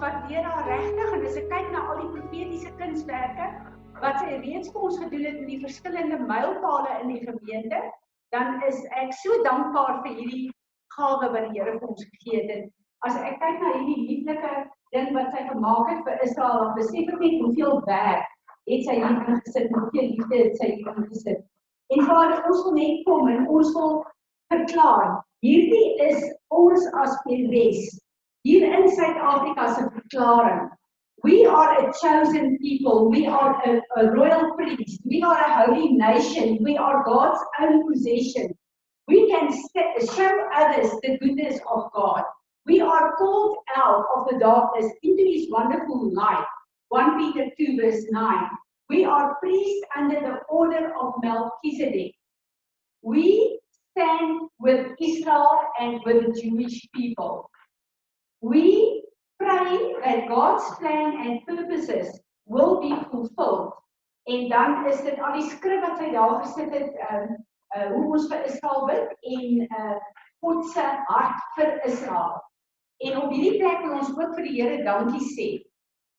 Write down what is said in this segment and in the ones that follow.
waardeer haar regtig en as ek kyk na al die profetiese kunswerke wat sy reeds vir ons gedoen het in die verskillende mylpale in die gemeente, dan is ek so dankbaar vir hierdie gawe wat die Here vir ons gegee het. As ek kyk na hierdie lieflike ding wat sy gemaak het vir Israel, dan besef ek net hoeveel werk het sy hier ingesit, hoeveel liefde het sy hier ingesit. En Vader, ons wil net kom en ons wil verklaar, hierdie is ons as Peres, hier in Suid-Afrika se verklaring. We are a chosen people. We are a, a royal priest. We are a holy nation. We are God's own possession. We can show others the goodness of God. We are called out of the darkness into his wonderful light. 1 Peter 2 verse 9. We are priests under the order of Melchizedek. We stand with Israel and with the Jewish people. We pray that God's plan and purposes will be fulfilled. En dan is dit al die skrif wat hy daar gesit het, um, uh, hoe ons vir Israel bid en uh, God se hart vir Israel. En op hierdie plek wil ons ook vir die Here dankie sê.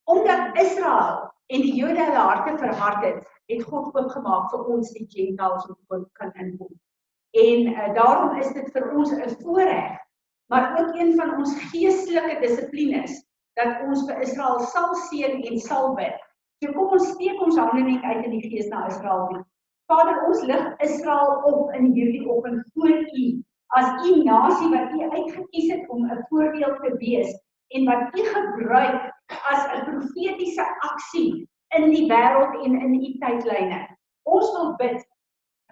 Omdat Israel en die Jode hulle harte verhard het, het God oopgemaak vir ons die Gentiles om kan inkom. En uh, daarom is dit vir ons 'n voorreg, maar ook een van ons geestelike dissiplines dat ons vir Israel sal seën en sal bid. So kom ons steek ons hande net uit in die gees na Israel toe. Vader, ons lig Israel op in hierdie oggend voor U as u nasie wat u uitgekies het om 'n voorbeeld te wees en wat u gebruik as 'n profetiese aksie in die wêreld en in u tydlyne. Ons wil bid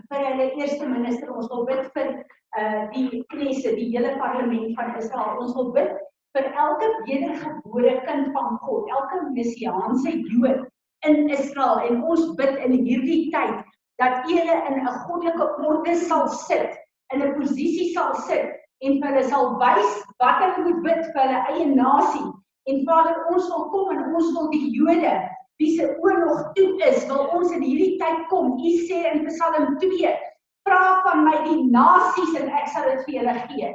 vir hulle eerste minister, ons wil bid vir uh die Knesset, die hele parlement van Israel. Ons wil bid vir elke wedergebore kind van God, elke messiaanse Jood in Israel en ons bid in hierdie tyd dat hulle in 'n goddelike orde sal sit in 'n posisie sal sit en hulle sal wys wat hulle moet bid vir hulle eie nasie. En Vader, ons wil kom en ons wil die Jode wie se oorlog toe is, wil ons in hierdie tyd kom. U sê in Psalm 2, vra van my die nasies en ek sal dit vir julle gee.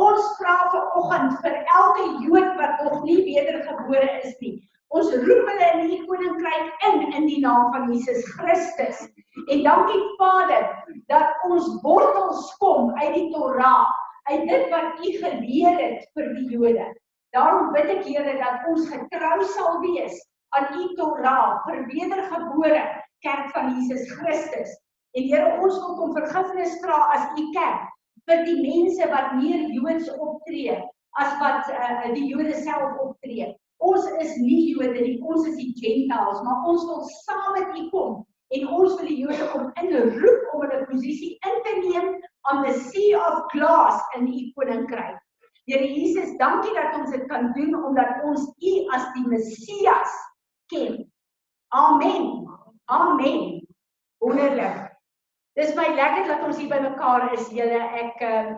Ons vra vir oggend vir elke Jood wat nog nie wedergebore is nie. Ons roep hulle in die koninkryk in in die naam van Jesus Christus. En dankie Vader dat ons wortels kom uit die Torah, uit dit wat U geleer het vir die Jode. Daarom bid ek Here dat ons getrou sal wees aan U Torah vir wedergebore kerk van Jesus Christus. En Here, ons wil kom vergifnis vra as U kerk vir die mense wat meer Joods optree as wat uh, die Jode self optree. Ons is nie Jode nie, ons is die Gentiles, maar ons wil saam met U kom en ons wil die Jode kom inroep om 'n posisie in te neem on the sea of glass in U koninkryk. Here Jesus, dankie dat ons dit kan doen omdat ons U as die Messias ken. Amen. Amen. Wonderlik. Dis my lekker dat ons hier by mekaar is, julle. Ek uh,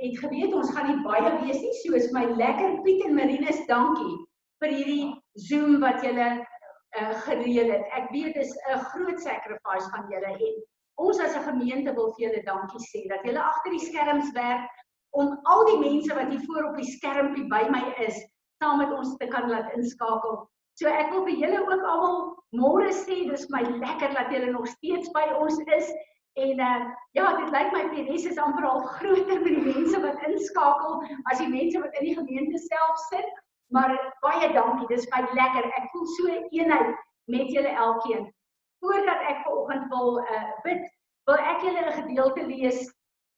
het geweet ons gaan nie baie wees nie, so is my lekker Piet en Marinus, dankie vir hierdie Zoom wat julle uh, gereël het. Ek weet dit is 'n groot sacrifice van julle en ons as 'n gemeente wil vir julle dankie sê dat julle agter die skerms werk om al die mense wat hier voor op die skermpie by my is, saam met ons te kan laat inskakel. So ek wil vir julle ook almal môre sê dis my lekker dat julle nog steeds by ons is. En uh ja, dit lyk my Peres is amper al groter met die mense wat inskakel as die mense wat in die gemeente self sit. Maar baie dankie, dis my lekker. Ek voel so 'n eenheid met julle elkeen. Voordat ek vanoggend wil uh bid, wil ek julle 'n gedeelte lees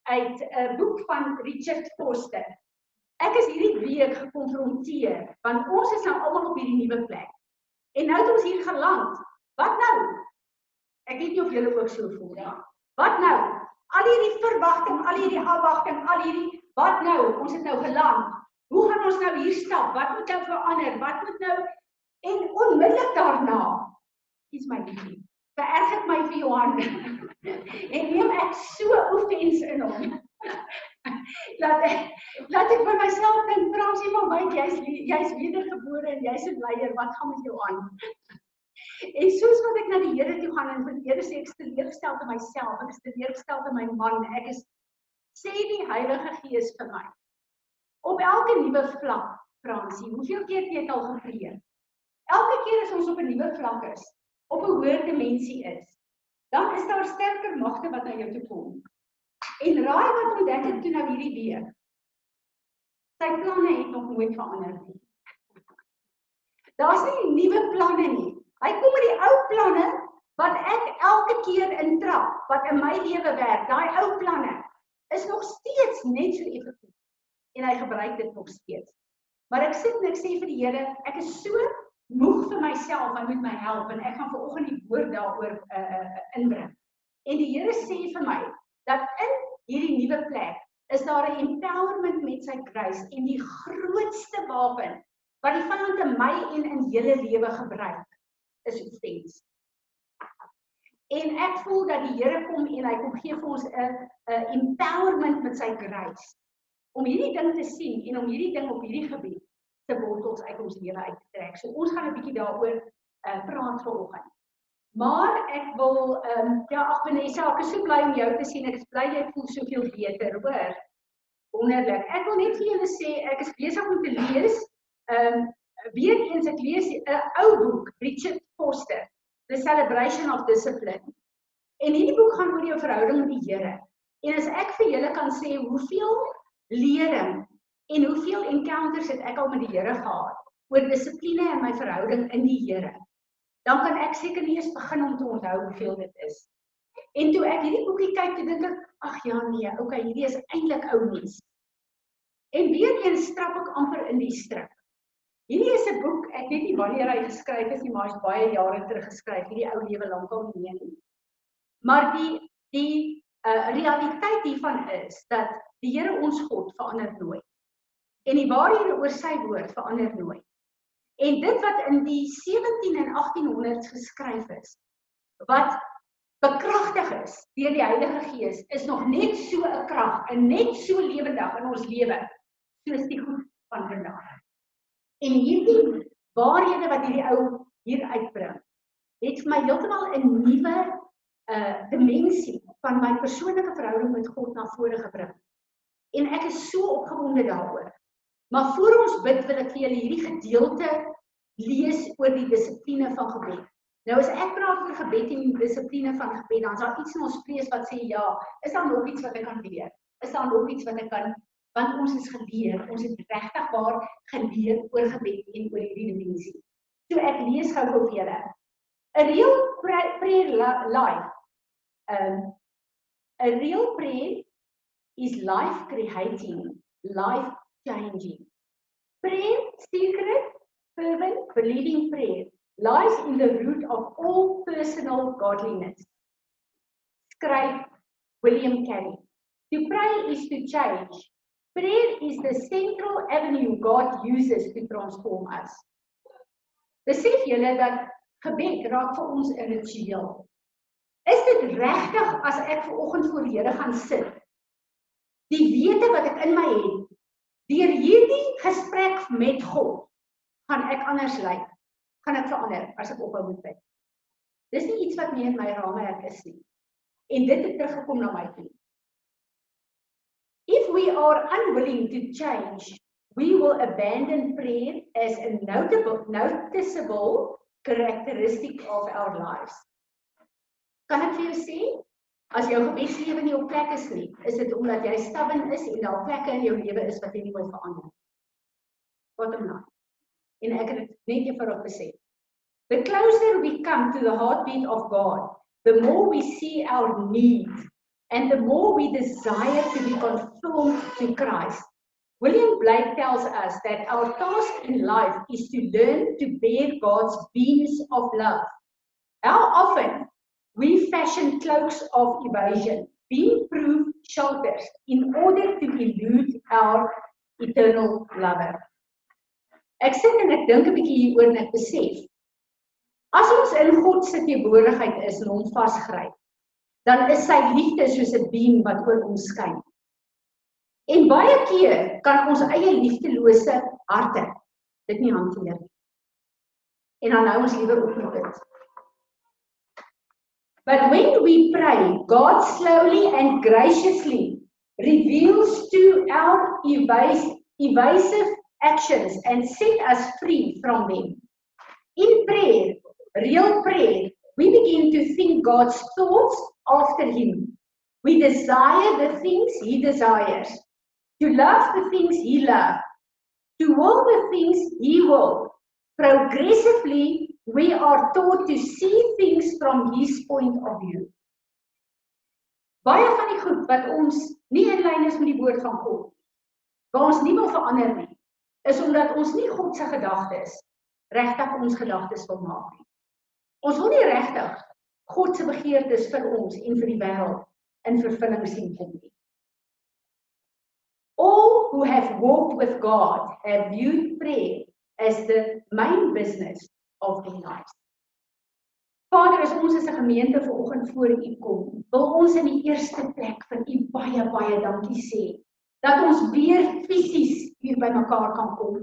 uit 'n uh, boek van Richard Foster. Ek is hierdie week gekonfronteer want ons is nou almal op hierdie nuwe plek. En nou het ons hier geland. Wat nou? Ek weet nie of julle ook so voel nie. Wat nou? Al hierdie verwagting, al hierdie afwagting, al hierdie Wat nou? Ons het nou geland. Hoe gaan ons nou hier stap? Wat moet nou verander? Wat moet nou en onmiddellik daarna is my liefie. Vererg ek my vir Johan. en neem ek so oefens in hom. laat ek laat ek vir myself dink Fransie van Wyk jy's jy's wedergebore en jy's 'n leier. Wat gaan met jou aan? En soos wat ek na die Here toe gaan en vir die Here sê ek is teleurgestel te myself, ek is teleurgestel te my man, ek is sê die Heilige Gees vir my. Op elke nuwe vlak, Fransie, hoeveel keer het jy al gepreek? Elke keer as ons op 'n nuwe vlak is, op 'n hoër dimensie is, dan is daar sterker magte wat na jou toe kom. En raai wat ontdek ek toe nou hierdie week? Sy planne het nog nooit verander nie. Daar's nie nuwe planne nie. Hy kom met die ou planne wat ek elke keer intrap, wat in my lewe werk. Daai ou planne is nog steeds net so effektief. En hy gebruik dit nog steeds. Maar ek sit en ek sê vir die Here, ek is so moeg vir myself, hy moet my help en ek gaan vanoggend die woord daaroor uh, uh, inbring. En die Here sê vir my dat in hierdie nuwe plek is daar 'n empowerment met sy grace en die grootste wapen wat die vyand in my en in julle lewe gebruik is offense. En ek voel dat die Here kom en hy kom gee vir ons 'n 'n empowerment met sy grace om hierdie ding te sien en om hierdie ding op hierdie gebied te wortels uit ons lewe uit te trek. So ons gaan 'n bietjie daaroor uh, praat vanoggend. Maar ek wil ehm um, ja, ag Vanessa, ek is so bly om jou te sien. Ek is bly jy voel soveel beter, hoor. Wonderlik. Ek wil net vir julle sê ek is besig om te lees ehm um, weer eens ek lees 'n ou boek, Richard Foster, The Celebration of Discipline. En hierdie boek gaan oor jou verhouding met die Here. En as ek vir julle kan sê hoeveel lering en hoeveel encounters het ek al met die Here gehad oor dissipline in my verhouding in die Here, dan kan ek seker nie eens begin om te onthou hoeveel dit is. En toe ek hierdie boekie kyk, toe dink ek, ag ja nee, okay, hierdie is eintlik ou mens. En weer eens strap ek amper in die strik. Hierdie is 'n boek, ek weet nie wanneer hy geskryf is nie, maar hy's baie jare terug geskryf, hierdie ou lewe lankal nie nie. Maar die die uh, realiteit hiervan is dat die Here ons God verander nooit. En die waarhede oor sy woord verander nooit. En dit wat in die 17 en 1800s geskryf is, wat bekragtig is deur die Heilige Gees, is nog net so 'n krag en net so lewendig in ons lewe soos die goed van vandag. En hierdie waarhede wat hierdie ou hier uitbring, het vir my heeltemal 'n nuwe uh dimensie van my persoonlike verhouding met God na vore gebring. En ek is so opgewonde daaroor. Maar voor ons bid wil ek vir julle hierdie gedeelte lees oor die dissipline van gebed. Nou as ek praat oor gebed en die dissipline van gebed, dan is daar iets in ons vlees wat sê ja, is daar nog iets wat ek kan leer? Is daar nog iets wat ek kan want ons is geleer, ons het regtig waar geleer oor gebed en oor hierdie dimensie. So ek lees gou vir julle. A real prayer life. Um a real prayer is life creating, life changing. Prayer, secret, fervent, believing prayer lies in the root of all personal godliness. Skryf William Carey. To pray is to change. Prayer is the central avenue God uses to transform us. Besef julle dat gebed raak vir ons 'n ritueel. Is dit regtig as ek ver oggend voor die Here gaan sit? Die wete wat ek in my het, deur hierdie gesprek met God, gaan ek anders lyk. Gaan ek verander as ek ophou met bid. Dis nie iets wat meer in my raamwerk is nie. En dit het teruggekom na my toe. If we are unwilling to change, we will abandon prayer as a notable, noticeable characteristic of our lives. Kan ek vir jou sê, as jou gebedslewe nie op plek is nie, is dit omdat jy stubborn is en daar plekke in jou lewe is wat jy nie wil verander nie. Bottom line. En ek het net eenvoudig gesê. The closer we come to the heartbeat of God, the more we see our need and the more we desire to be to Christ. William Blake tells us that our task in life is to learn to bear God's beams of love. How often we fashion cloaks of evasion beam-proof shelters in order to elude our eternal lover. Ek sit en ek dink 'n bietjie hieroor en ek besef as ons in God se teenwoordigheid is en hom vasgryp, dan is sy liefde soos 'n beam wat oor ons skyn. En baie keer kan ons eie liefdelose harte dit nie hanteer nie. En dan hou ons liewer op met dit. But when we pray, God slowly and graciously reveals to our evasive actions and set us free from them. In prayer, real prayer, we begin to think God's thoughts after Him. We desire the things He desires, to love the things He loves, to will the things He will. Progressively, we are taught to see things from His point of view. Baie van die goed wat ons nie in lyn is met die woord van God, waar ons nie wil verander nie, is omdat ons nie God se gedagtes regtig ons gedagtes wil maak nie. Ons wil nie regtig God se begeertes vir ons en vir die wêreld in vervulling sien kom nie. All who have walked with God have viewed prayer as the main business of their lives. Vader, as ons as 'n gemeente vanoggend voor U kom, wil ons in die eerste plek vir U baie baie dankie sê dat ons weer fisies hier by mekaar kan kom.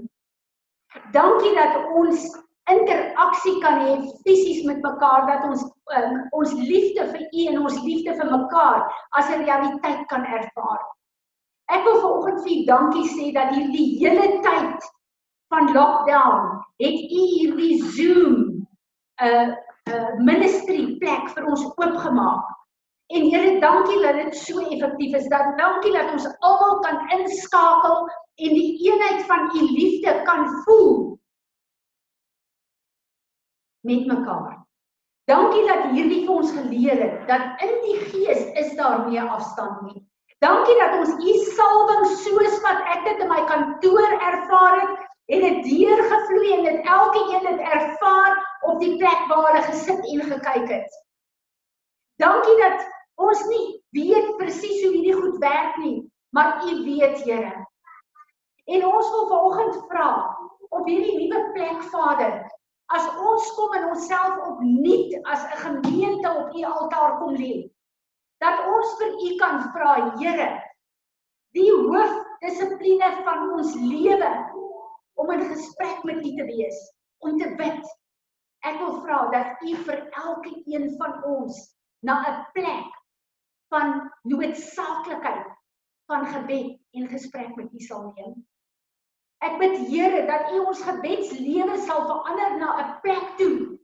Dankie dat ons interaksie kan hê fisies met mekaar dat ons um, ons liefde vir U en ons liefde vir mekaar as 'n realiteit kan ervaar. Ek wil vanoggend vir U dankie sê dat hierdie hele tyd van lockdown het U hierdie Zoom 'n uh, uh, ministry plek vir ons oopgemaak. En Here, dankie dat dit so effektief is. Dat dankie dat ons almal kan inskakel en die eenheid van U liefde kan voel met mekaar. Dankie dat hierdie vir ons geleer het dat in die gees is daar nie afstand nie. Dankie dat ons u salwing soos wat ek dit in my kantoor ervaar het, het dit deurgevloei en dit elke een het ervaar op die plek waar hulle gesit en gekyk het. Dankie dat ons nie weet presies hoe hierdie goed werk nie, maar u weet, Here. En ons wil vanoggend vra op hierdie nuwe plek, Vader, as ons kom en onsself opnuut as 'n gemeente op u altaar kom lê dat ons vir u kan vra Here die hoofdissipline van ons lewe om in gesprek met u te wees om te bid. Ek wil vra dat u vir elke een van ons na 'n plek van noodsaaklikheid van gebed en gesprek met u sal neem. Ek bid Here dat U ons gebedslewe sal verander na 'n plek toe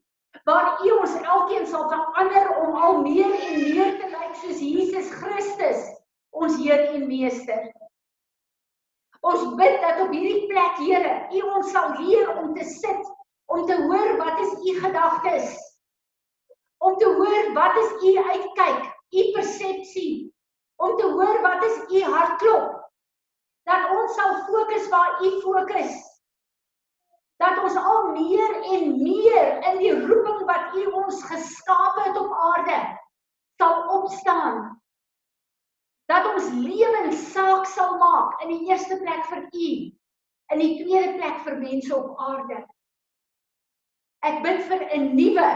waar U ons elkeen sal verander om al meer en meer te lyk soos Jesus Christus, ons Heer en Meester. Ons bid dat op hierdie plek, Here, U ons sal leer om te sit, om te hoor wat is U gedagtes. Om te hoor wat is U uitkyk, U persepsie. Om te hoor wat is U hartklop dat ons sal fokus waar u fokus. Dat ons al meer en meer in die roeping wat u ons geskaap het op aarde sal opstaan. Dat ons lewens saak sal maak in die eerste plek vir u, in die tweede plek vir mense op aarde. Ek bid vir 'n nuwe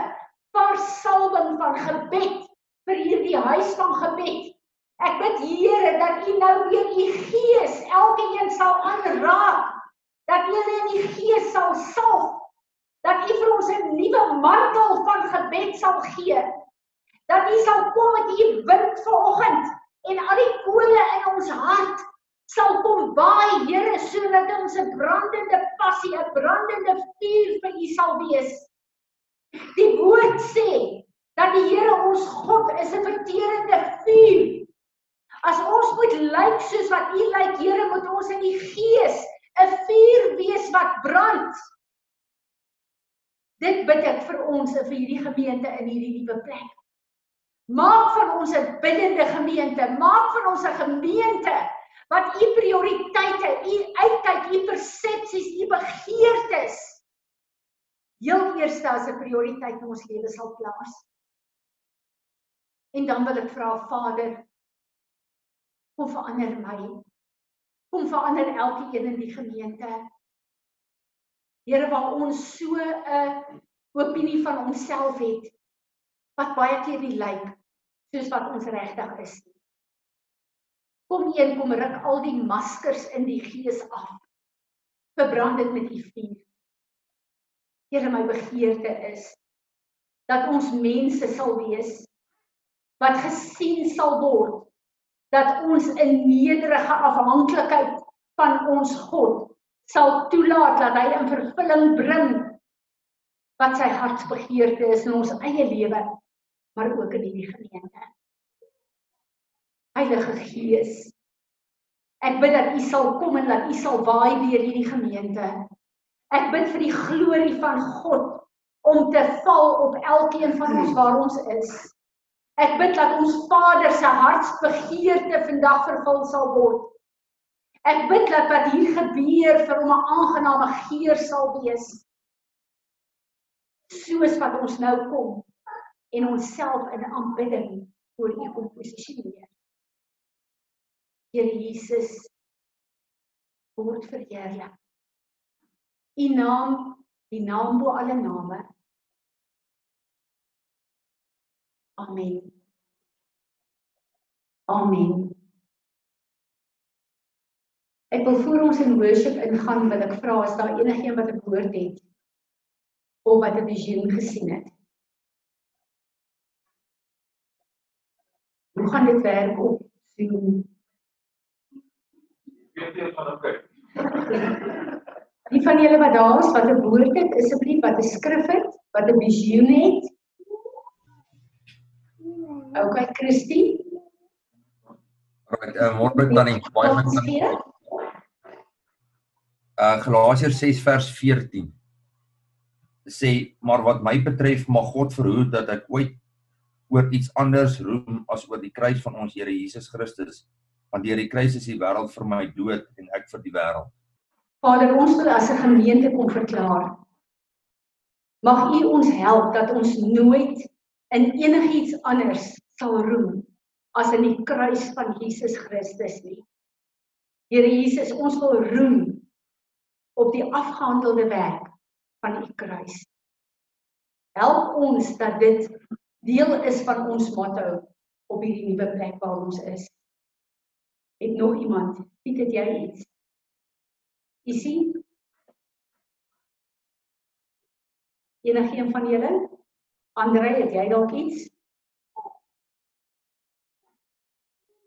vars salwing van gebed vir hierdie huis van gebed Ek bid Here dat U nou weer U Gees elke een sal aanraak. Dat U in die Gees sal salf. Dat U vir ons 'n nuwe mantel van gebed sal gee. Dat U sal kom met U wind vanoggend en al die kole in ons hart sal kom baie Here sodat ons 'n brandende passie, 'n brandende vuur vir U sal wees. Die woord sê dat die Here ons God is 'n verterende vuur As ons moet lyk soos wat U lyk, Here, moet ons in die gees 'n vuur wees wat brand. Dit bid ek vir ons en vir hierdie gemeente in hierdie nuwe plek. Maak van ons 'n biddende gemeente, maak van ons 'n gemeente wat U prioriteite, U uitkyk, U persepsies, U begeertes heel eerste as 'n prioriteit in ons lewe sal plaas. En dan wil ek vra Vader, Kom verander my. Kom verander elke een in die gemeente. Here waar ons so 'n opinie van onsself het wat baie keer nie lyk soos wat ons regtig is. Kom een kom ruk al die maskers in die gees af. Verbrand dit met u vuur. Here my begeerte is dat ons mense sal wees wat gesien sal word dat ons in nederige afhanklikheid van ons God sal toelaat dat hy in vervulling bring wat sy hartsbegeerte is in ons eie lewe maar ook in die gemeente. Heilige Gees, ek bid dat U sal kom en dat U sal waai deur hierdie gemeente. Ek bid vir die glorie van God om te val op elkeen van ons waar ons is. Ek bid dat ons Vader se hartsbegeerte vandag vervul sal word. Ek bid dat wat hier gebeur vir hom 'n aangename geur sal wees. Soos wat ons nou kom en onsself in aanbidding voor U kom posisioneer. Here Jesus word verheerlik. U naam, die naam bo alle name. Amen. Amen. Ek wil voor ons in worship ingaan wil ek vra as daar enigiemand wat 'n woord het of wat 'n visioen gesien het. Hoe gaan dit werk op Zoom? Weet jy van oké. Die van julle wat daar is wat 'n woord het, asseblief wat 'n skrif het, wat 'n visioen het. Okay, Christie. Right, uh, môre tannie, baie dankie. Uh Galasiërs 6 vers 14 sê maar wat my betref mag God verhoed dat ek ooit oor iets anders roem as oor die kruis van ons Here Jesus Christus want deur die kruis is die wêreld vir my dood en ek vir die wêreld. Vader, ons wil as 'n gemeente kom verklaar. Mag U ons help dat ons nooit in enigiets anders sal roem as in die kruis van Jesus Christus nie. Here Jesus, ons wil roem op die afgehandelde werk van U kruis. Help ons dat dit deel is van ons motto op hierdie nuwe plek waar ons is. Het nog iemand? Piet, het jy iets? U sien? Enigeen van julle? Andre, het jy dalk iets?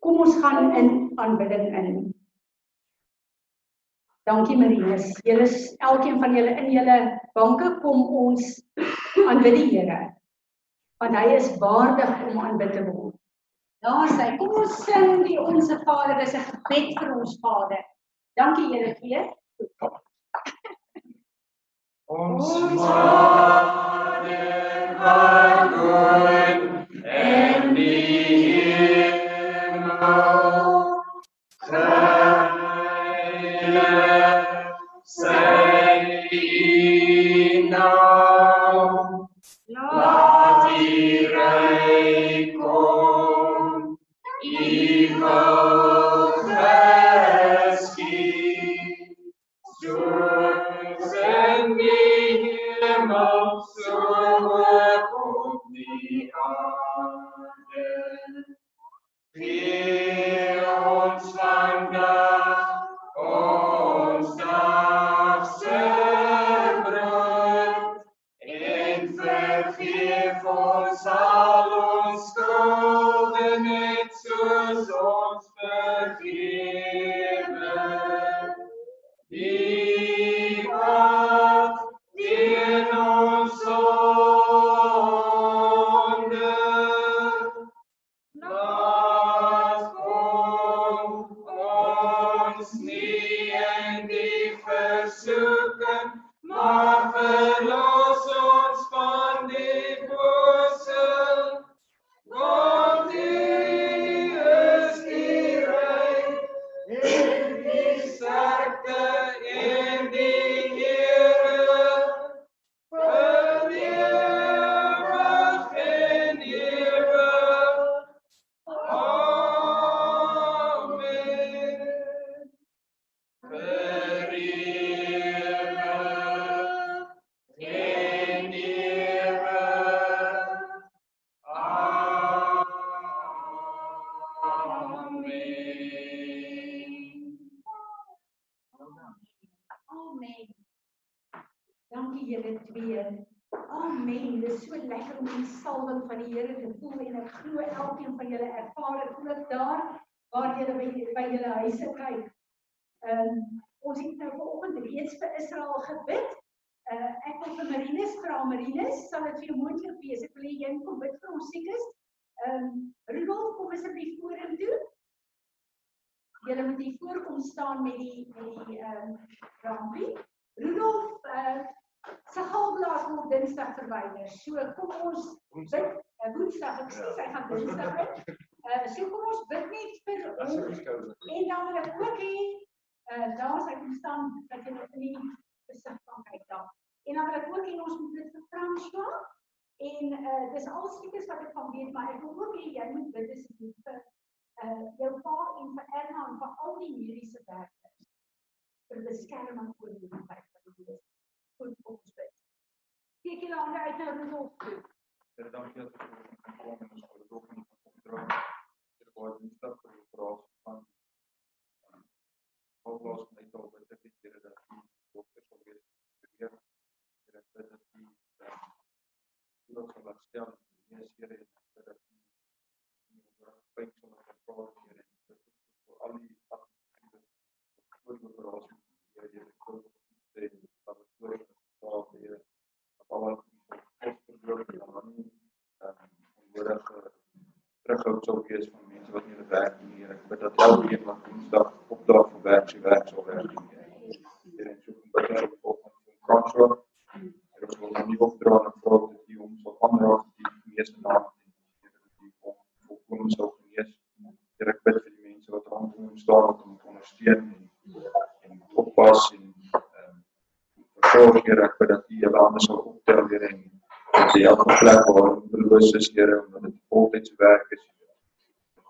Kom ons gaan in aanbidding in. Dankie Marinus. Julle elkeen van julle in julle banke kom ons aanbid die Here. Want hy is waardig om aanbid te word. Daar sê, kom ons sing die onsse Vader, dis 'n gebed vir ons Vader. Dankie Here gee. Ons Vader wat woon in die hemel, Sal dit vir jou moontlik wees ek wil hê jy moet bid vir ons siekes. Ehm um, Rudolf kom asseblief vorentoe. Julle moet hier voorkom staan met die met die ehm um, rampie. Rudolf uh sy galblaas word Dinsdag verwyder. So kom ons bid uh, Woensdag, ek sê hy gaan Dinsdag bid. Uh so kom ons bid net vir hom. En dan wil ek ook hê uh daar sy kom staan dat jy net nie besig kan kyk daar. En dan wil ek ook hê ons moet bid vir François. En uh dis al siekes wat ek van weet, maar ek wil ook hê jy moet bid asseblief vir uh jou pa en vir Erna en vir al die mediese werkers vir beskerming oor die tyd wat dit is goed ons bid. Kyk julle hande uit na Rudolf toe. Here dankie dat jy kan kom en ons wil ook nie kan dra. Hier word die stap vir die vraag van Hoe toe met dit hier dat die dokter sou weer weer dit die wat sal stel die is hier en dat die die pyn sal verkoop hier en vir al die aktiwiteite voor die operasie hier die kom sê dat het voor die vraag hier op al die postprobleme dan nie nodig terughou sou wees van mense wat nie hulle werk doen nie. Ek bid dat elkeen wat Woensdag opdrag vir werk sy werk sal werk. Hier en so kom bid ek volgens van François. Nog nie opdra en vra dat die hom sal aanraak die meeste naam die volkom sal genees. Here ek bid vir die mense wat rondom hom staan om hom te ondersteun en, en oppas en ehm versorg Here ek bid dat U julle hande sal optel weer en dat jy elke plek waar verloos is Here omdat dit voltydse werk is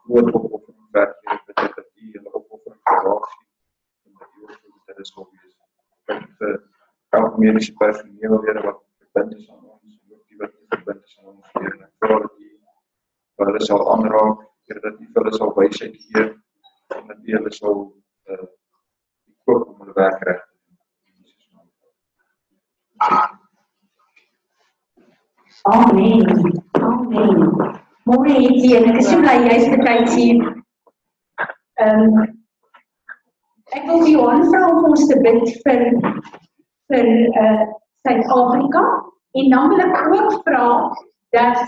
groot opoffering werk Here ek bid dat U julle opoffering geraak sien en dat U vir dit is op wees ek vir elke mediese personeel Here wat verbind is aan ons en ook die wat verbind is aan ons Here ek vra dat U hulle sal aanraak Here dat U hulle sal wysheid gee en dat U hulle sal uh, koop om hulle werk reg te doen Jesus naam Amen. Amen. Môre jy en ek is so bly jy's betyds hier. Ehm um, ek wil Johan vra om ons te bid vir vir eh uh, Suid-Afrika en dan wil ek ook vra dat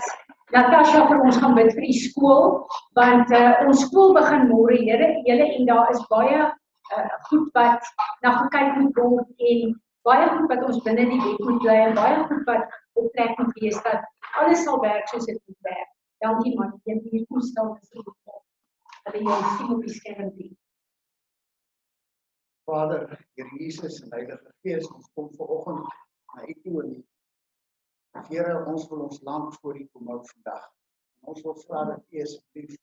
Natasha vir ons gaan bid vir die skool want uh, ons skool begin môre Here julle en daar is baie uh, goed wat na gekyk moet word en baie goed wat ons binne die wet moet bly en baie goed wat op plek moet wees dat alles sal werk soos dit moet werk. Dankie man, jy het hier kom staan asseblief. Dat jy sien op die skerm dien. Vader, Here Jesus en Heilige Gees, ons kom vanoggend na U toe en Here, ons wil ons land voor U kom hou vandag. En ons wil vra dat U asseblief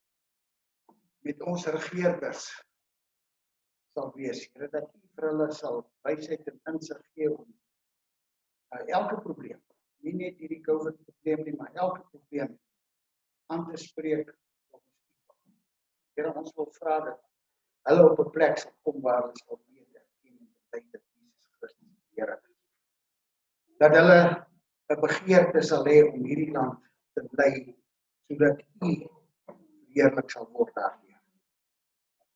met ons regerders sal wees, Here, dat U vir hulle sal wysheid en insig gee om uh, elke probleem, nie net hierdie COVID probleem nie, maar elke probleem aan te spreek volgens U. Here, ons wil vra dat hulle op 'n plek sal kom waar hulle sal bely dat Jesus Christus die Here. Dat hulle 'n begeerte sal hê om hierdie land te bly sodat U heerlik sal word daardeur.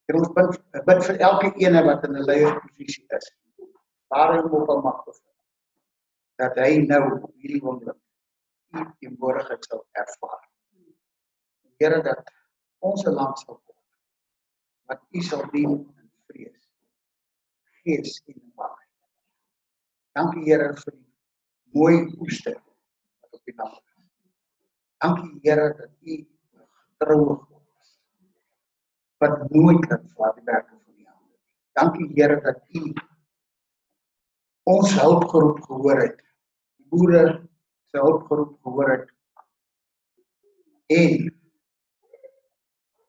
Here ons bid, bid vir elke ene wat in 'n leiersposisie is. Waar hy ook al mag bevind. Dat hy nou hierdie oomblik U teenwoordigheid sal ervaar. Here dat ons 'n land sal word wat U sal dien in vrees, gees en in waarheid. Dankie Here vir die mooi oeste wat op die land is. Dankie Here dat U getrou is. Wat nooit vat die werke van die hande nie. Dankie Here dat U ons hulpgeroep gehoor het. Die boere se hulpgeroep gehoor het. En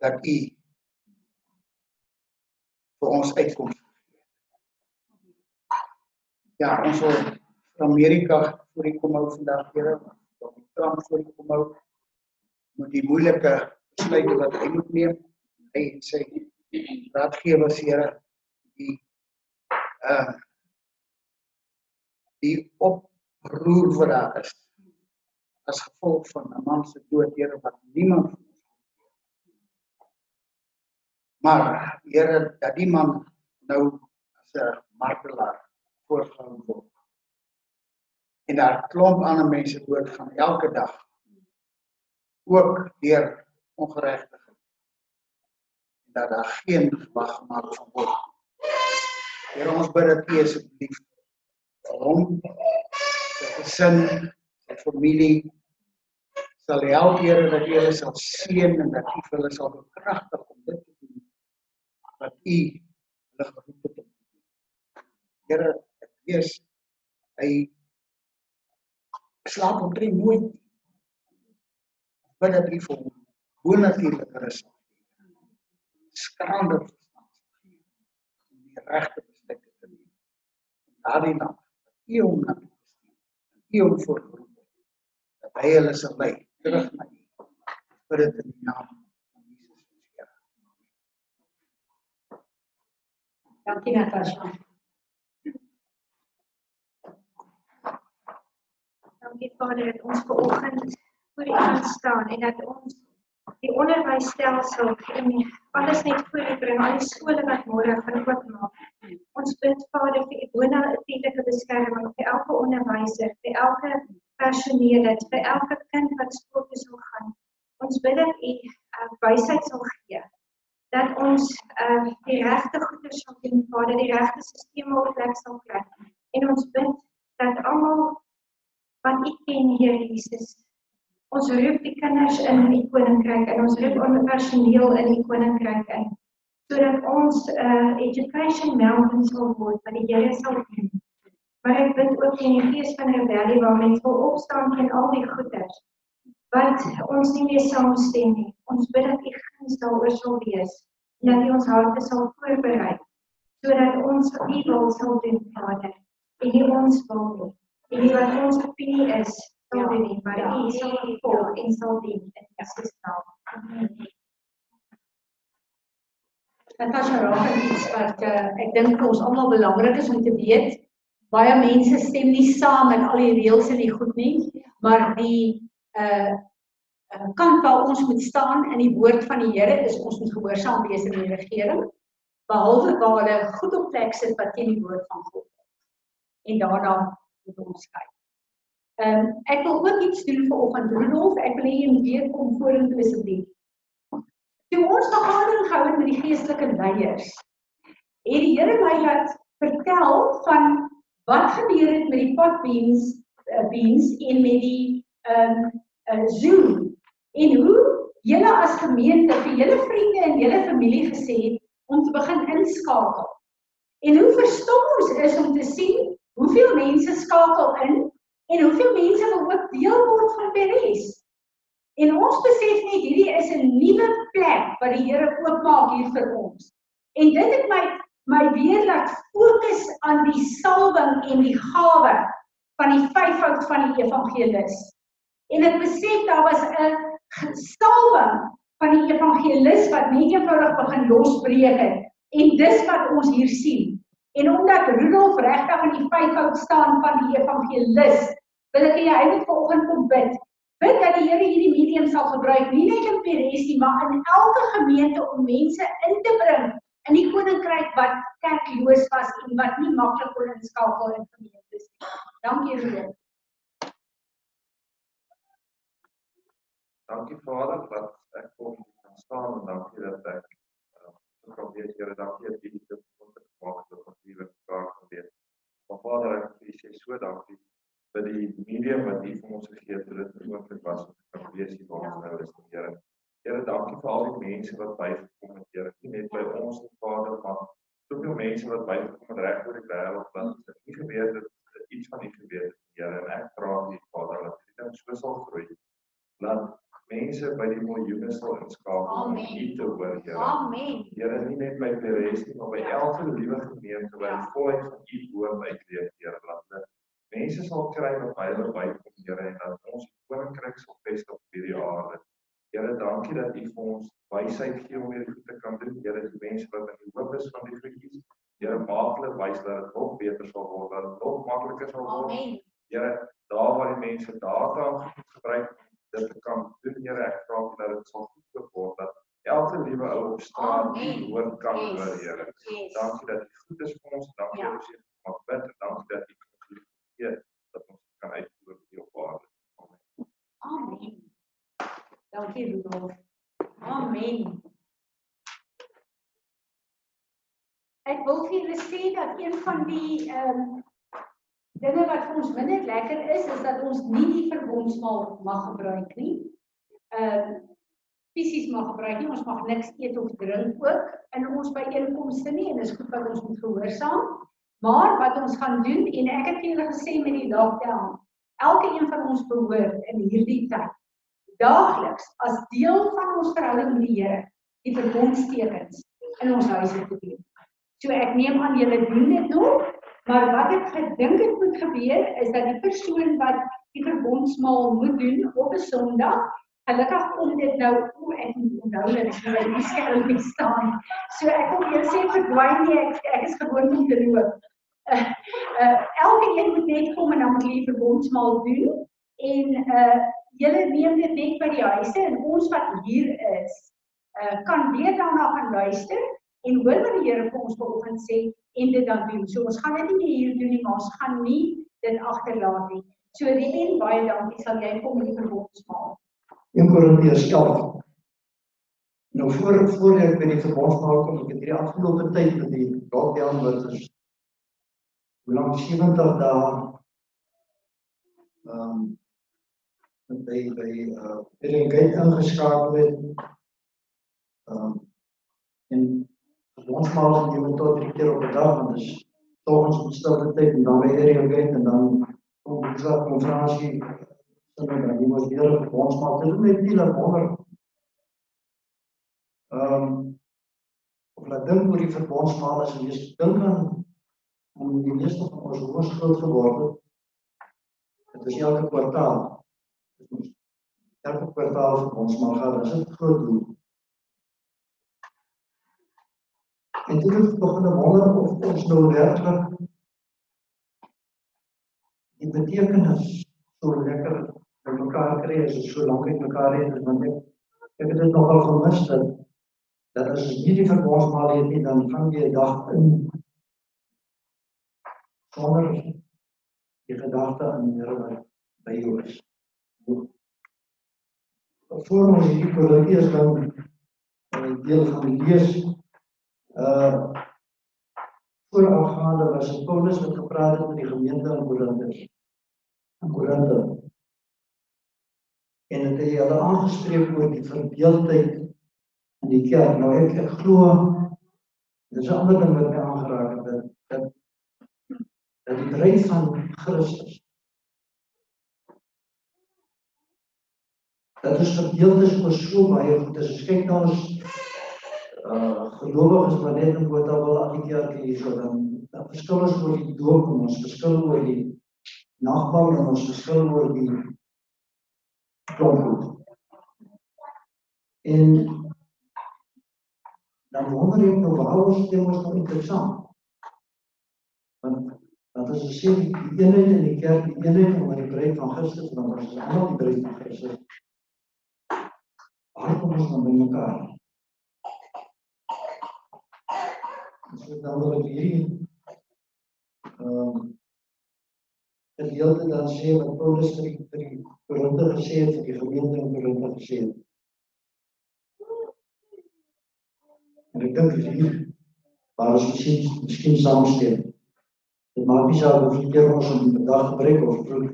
dat U vir ons uitkoms. Ja, ons wil van Amerika voor die kom hou vandag, Here, die Trump voor die kom hou met die moeilike besluite wat hy moet neem. Hy en sy raadgewers, Here, die uh die oproer wat daar is as gevolg van 'n man se dood, Here, wat niemand. Maar Here, dat die man nou as 'n martelaar voorgehou word. En daar klomp ander mense doodgaan elke dag. Ook deur ongeregtigheid. En dat daar geen gewag gemaak van word. Here ons bid dat U asseblief vir hom, sy gesin, sy familie sal help Here dat U hulle sal seën en dat U hulle sal bekragtig om dit te doen wat U hulle geroep het om te doen. Here, ek lees hy slaap omtrent nooit nie. Bid dat U vir hom bonatuurlike rus gee om die regte besluite te neem. Daardie nag, hom na hom voorgeroep het dat hy hulle sal lei terug na U. Bid dit in die naam van Jesus Here. Dankie Natasha. Dankie Vader dat ons ver oggend voor U kan staan en dat ons die onderwysstelsel en alles net voor U bring, al die skole wat môre gaan oopmaak. Ons bid Vader vir U bonatuurlike beskerming vir elke onderwyser, vir elke personeel, vir elke kind wat skool toe sal gaan. Ons bid dat U uh, wysheid sal gee dat ons uh, die regte goeie sal doen, Vader, die regte stelsels op plek sal kry. En ons bid dat almal wat U ken, Here Jesus, ons roep die kinders in die koninkryk en ons roep onder personeel in die koninkryk in sodat ons 'n uh, education mountain sal word wat die Here sal doen. Maar ek bid ook in die gees van rebellie waar mense wil opstaan teen al die goeders wat ons nie meer saamstem nie. Ons bid dat U guns daaroor sal wees en dat U ons harte sal voorberei sodat ons U wil sal doen, Vader. En nie ons wil nie. En nie wat ons opinie is, sal doen nie, maar U sal volg en sal dien in Jesus naam. Amen. Natasha raak aan iets wat uh, ek dink vir ons almal belangrik is om te weet. Baie mense stem nie saam met al die reëls en die goed nie, maar die uh kant waar ons moet staan in die woord van die Here is ons moet gehoorsaam wees aan die regering behalwe waar hulle goed op plek sit wat teen die woord van God is. En daarna moet ons kyk. Ehm um, ek wil ook iets doen vir oggend Rudolf, ek wil hê jy moet weer kom vorentoe asseblief. Toe ons vergadering gehou het met die geestelike leiers, het die Here my laat vertel van wat gebeur het met die pot beans uh, beans en met die ehm um, uh, Zoom en hoe julle as gemeente vir julle vriende en julle familie gesê het om te begin inskakel. En hoe verstom ons is om te sien hoeveel mense skakel in en hoeveel mense wil ook deel word van Peres. En ons besef net hierdie is 'n nuwe plek wat die Here oopmaak hier vir ons. En dit het my my weer laat fokus aan die salwing en die gawe van die vyfvoud van die evangelis. En ek besef daar was 'n salwing van die evangelis wat net eenvoudig begin losbreek het. En dis wat ons hier sien. En omdat Rudolf regtig in die vyfvoud staan van die evangelis, wil ek hê hy moet vanoggend kom bid. Bid dat die Here hierdie medium sal gebruik, nie net in Peres nie, maar in elke gemeente om mense in te bring in die koninkryk wat kerkloos was en wat nie maklik kon inskakel in gemeentes nie. Dankie Rudolf. Dankie Vader dat ek kom kan staan en dankie dat ek uh, kan weet Here dankie dat U dit het dat ons hier mekaar kan weet. Maar Vader ek wil sê so dankie vir die medium wat U vir ons gegee het dat dit moontlik was om te kan wees hier waar ons nou is Here. Here dankie vir al die mense wat bygekom het Here. Nie net by ons nie Vader maar soveel mense wat bygekom het reg oor die wêreld want dit het nie gebeur dat iets van U gebeur het Here en ek vra U Vader dat dit dan so sal groei. Laat mense by die miljoene sal inskakel om U te hoor, Here. Amen. Here, nie net by Peres nie, maar by elke liewe gemeente waar die volheid van U woord uitleef, Here, laat hulle mense sal kry wat by hulle bykom, Here, en dat ons koninkryk sal vestig op hierdie aarde. Here, dankie dat U vir ons wysheid gee om hierdie goed te kan doen, Here, die mense wat in die hoop is van die goedjies. Here maak hulle wys dat dit nog beter sal word, dat dit nog makliker sal word. Amen. Here, daar waar die mense data gebruik om dit te kan doen, Here, ek vra dat dit sal goed word dat elke liewe ou op straat die woord kan hoor, Here. Dankie dat U goed is vir ons, dankie Ja. dat ons hier mag bid en dankie dat U ons gee dat ons kan uitvoer op aarde. Amen. Amen. Dankie Rudolf. Amen. Ek wil vir julle sê dat een van die ehm um, dinge wat vir ons minder lekker is, is dat ons nie die verbondsmaal mag gebruik nie. Ehm um, fisies mag gebruik nie. Ons mag niks eet of drink ook in ons byeenkomste nie en dis goed dat ons moet gehoorsaam. Maar wat ons gaan doen en ek het vir julle gesê met die lockdown, elke een van ons behoort in hierdie tyd daagliks as deel van ons verhouding met die Here die verbondstekens in ons huise te doen. So ek neem aan julle doen dit nog, maar wat ek gedink het moet gebeur is dat die persoon wat die verbondsmaal moet doen op 'n Sondag, gelukkig kom dit nou o ek onthou dit by die skerm staan. So ek wil jou sê verdwyn nie, ek, ek is gewoond om te loop. Uh, uh, elke een moet net kom en dan moet die verbondsmaal doen en uh julle neem dit net by die huise en ons wat hier is uh kan weer daarna gaan luister en hoor wat die Here vir ons vanoggend sê en dit dan doen. So ons gaan dit nie hier doen nie, maar ons gaan nie dit agterlaat nie. So Rien, baie dankie sal jy kom die verbondsmaal. 1 Korintiërs 11. Nou voor voor ek by die verbondsmaal kom, ek het hierdie afgelope tyd met die lockdown wat is hoe lank 70 dae ehm um, by by uh Ering Gate ingeskakel het. Ehm um, en verbondsmaal geneem het tot drie keer op 'n dag want dit is tog ons stilte tyd en dan by Ering Gate en dan kom die konferensie dan dan jy moet weer ons maar dit net nie dat wonder. Ehm of laat dink oor die verbondsmaal as jy dink aan aan die meeste van ons hoe ons groot geword het dit is elke kwartaal. Elke kwartaal vir ons maar gaan dis 'n groot doel en dit het begin wonder of ons nou werklik die betekenis so lekker by mekaar kry as ons so lank met mekaar het want ek ek het dit nogal vermis dat dat as jy die verbondsmaal het nie dan gaan jy 'n dag in sonder die gedagte aan die Here wat by jou is. Voor ons hierdie Korintiërs dan 'n deel gaan lees uh voorafgaande was dit Paulus wat gepraat het met die gemeente in Korinthe. In Korinthe en het hy hulle aangespreek oor die verdeeldheid in die kerk. Nou ek ek glo dis 'n ander ding wat my aangeraak het dat dat dat die bruid van Christus dat is verdeeld is oor so baie goed. As ons kyk na ons gelowiges wat net in Botha wil kerk hier so dan dan verskil ons oor die doop en ons verskil oor die nagbou en ons verskil oor die klomp goed. En dan wonder ek nou waarom is dit mos nou interessant? Want want as ons sê die die eenheid in die kerk, die eenheid onder die bruid van Christus, dan ons is almal die bruid van Christus. Waar kom ons dan by mekaar? So dan wil ek hierdie ehm um, gedeelte dan sê wat Paulus vir die vir die Korinthe gesê het vir die gemeente in Korinthe gesê het. En ek dink dis hier waar ons miskien miskien saamstem. Dit maak nie saak hoeveel keer ons op 'n dag gebruik of vroeg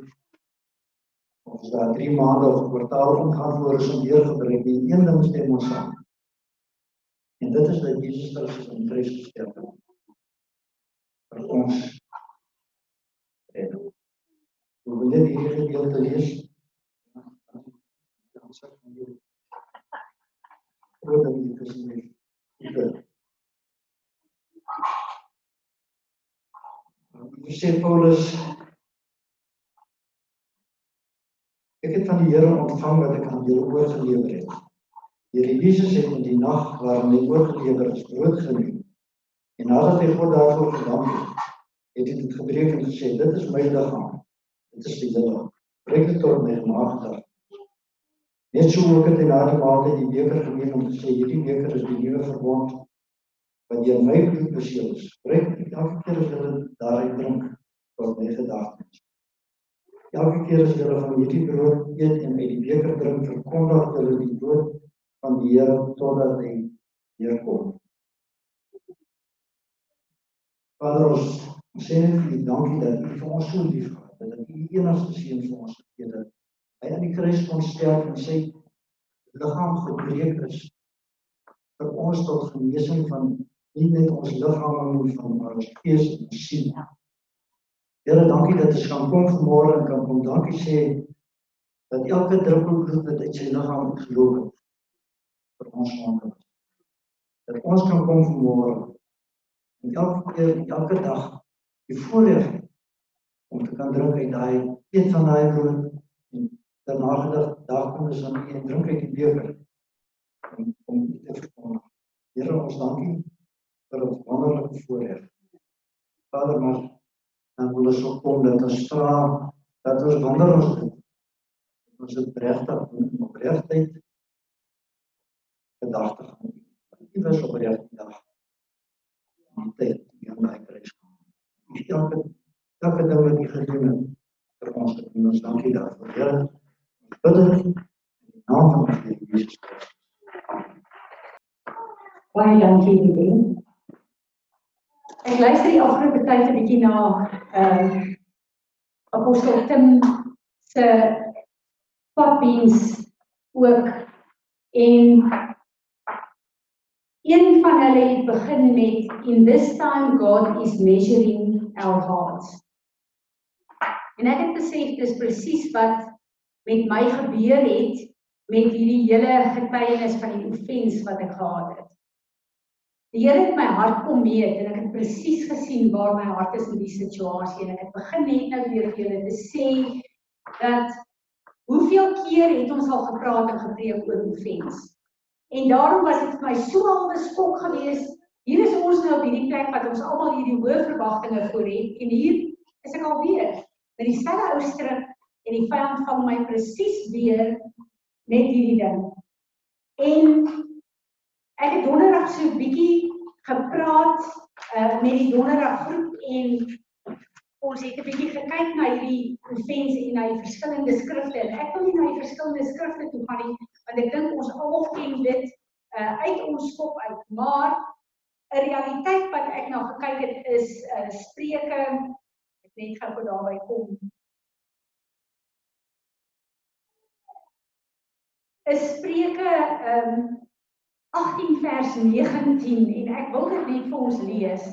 of as daar 3 maande of 'n kwartaal omgaan voor ons om weer gebruik. Die een ding stem ons saam. Dit is dat Jesus Christus in Christus gesterf het. Vir ons en We wil net hierdie gedeelte lees. Dan sê ek jou. Voordat jy dit sê. Dit sê Paulus Ek het van die Here ontvang wat ek aan julle oorgelewer het. Here Jesus het in die nag waarin hy oorgelewer is, brood geneem. En nadat hy God daarvoor gedank het, het hy dit gebreek en gesê, dit is my liggaam. Dit is die julle. Breek dit tot my nagedagte. Net so ook het hy na die maaltyd die beker geneem om te sê, hierdie beker is die nuwe verbond wat deur my bloed beseël is. Breek dit elke keer as julle daaruit drink tot my gedagte. Elke keer as julle van hierdie brood eet en uit die beker drink, verkondig julle die dood van die Here totdat hy weer kom. Vader ons sê net vir dankie dat U vir ons so lief gehad het, dat U U enigste seun vir ons gegee het. Hy aan die kruis kon sterf en sy liggaam gebreek is vir ons tot genesing van nie net ons liggame maar van ons gees en ons siel. Here, dankie dat ons kan kom vanmôre en kan kom dankie sê dat elke druppel bloed wat uit sy liggaam uitgeloop het vir ons maak. Dat ons kan kom vanmôre en elke keer elke dag die voorreg om te kan drink uit daai een van daai brood en daarna gedag daar kom ons dan en drink uit die beker om om te verkondig. Here ons dankie vir ons wonderlike voorreg. Vader maar dan wil ons ook kom dat ons vra dat ons wonder ons doen. Ons het regtig doen opregtheid gedagte gaan. Nie was opregte dag die tyd die aan my kruis kom. Die elke elke ding wat jy gedoen het vir ons en ons dankie daarvoor. Here, bid dit in die naam van die Here Jesus Christus. Baie dankie Ruben. Ek luister die afgelope tyd 'n bietjie na ehm uh, Apostel Tim se pappies ook en Een van hulle het begin met in this time God is measuring our hearts. En ek het besef dis presies wat met my gebeur het met hierdie hele getuienis van die offens wat ek gehad het. Die Here het my hart kom meet en ek het presies gesien waar my hart is in die situasie en ek het begin net nou weer vir julle te sê dat hoeveel keer het ons al gepraat en gepreek oor offens? En daarom was dit vir my so al 'n skok geweest. Hier is ons nou op hierdie plek wat ons almal hierdie hoë verwagtinge voor het en hier is ek alweer met dieselfde ou strik en die vyand vang my presies weer met hierdie ding. En ek het donderdag so 'n bietjie gepraat uh, met die donderdag groep en ons het 'n bietjie gekyk na hierdie offense en na die verskillende skrifte. En ek wil nie na die verskillende skrifte toe gaan nie, want ek dink ons almal ken dit uh, uit ons kop uit. Maar 'n realiteit wat ek na gekyk het is uh, Spreuke ek net gou gou daarby kom. Is Spreuke ehm um, 18 vers 19 en ek wil dit net vir ons lees.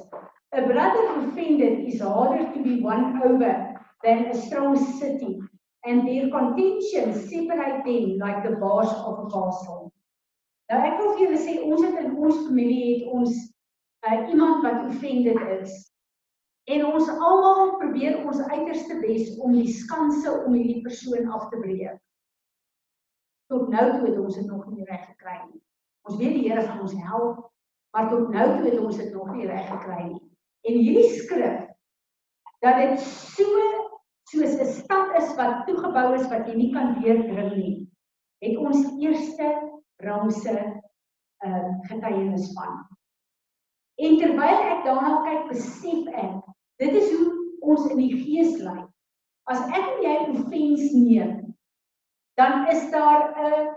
A brother offended is harder to be won over than a strong city, and their contentions separate them like the bars of a castle. Nou ek wil vir julle sê ons het in ons familie het ons uh, iemand wat offended is. En ons almal probeer ons uiterste bes om die skanse om hierdie persoon af te breek. Tot nou toe het ons dit nog nie reg gekry nie. Ons weet die Here gaan ons help, maar tot nou toe het ons dit nog nie reg gekry nie. En hierdie skrif dat dit so soos 'n stad is wat toegebou is wat jy nie kan deurdring nie, het ons eerste ramse ehm uh, getuienis van. En terwyl ek daarna kyk, besef ek, dit is hoe ons in die gees lyk. As ek en jy offens neem, dan is daar 'n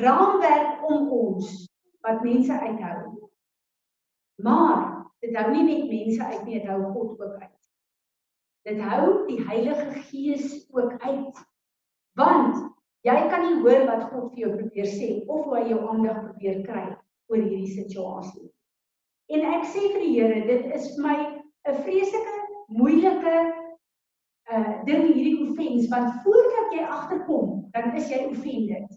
raamwerk om ons wat mense uithou. Maar Dit hou nie net mense uit nie, dit hou God ook uit. Dit hou die Heilige Gees ook uit. Want jy kan nie hoor wat God vir jou probeer sê of hoe hy jou aandag probeer kry oor hierdie situasie. En ek sê vir die Here, dit is vir my 'n vreeslike moeilike uh ding hierdie offense want voordat jy agterkom, dan is jy offended.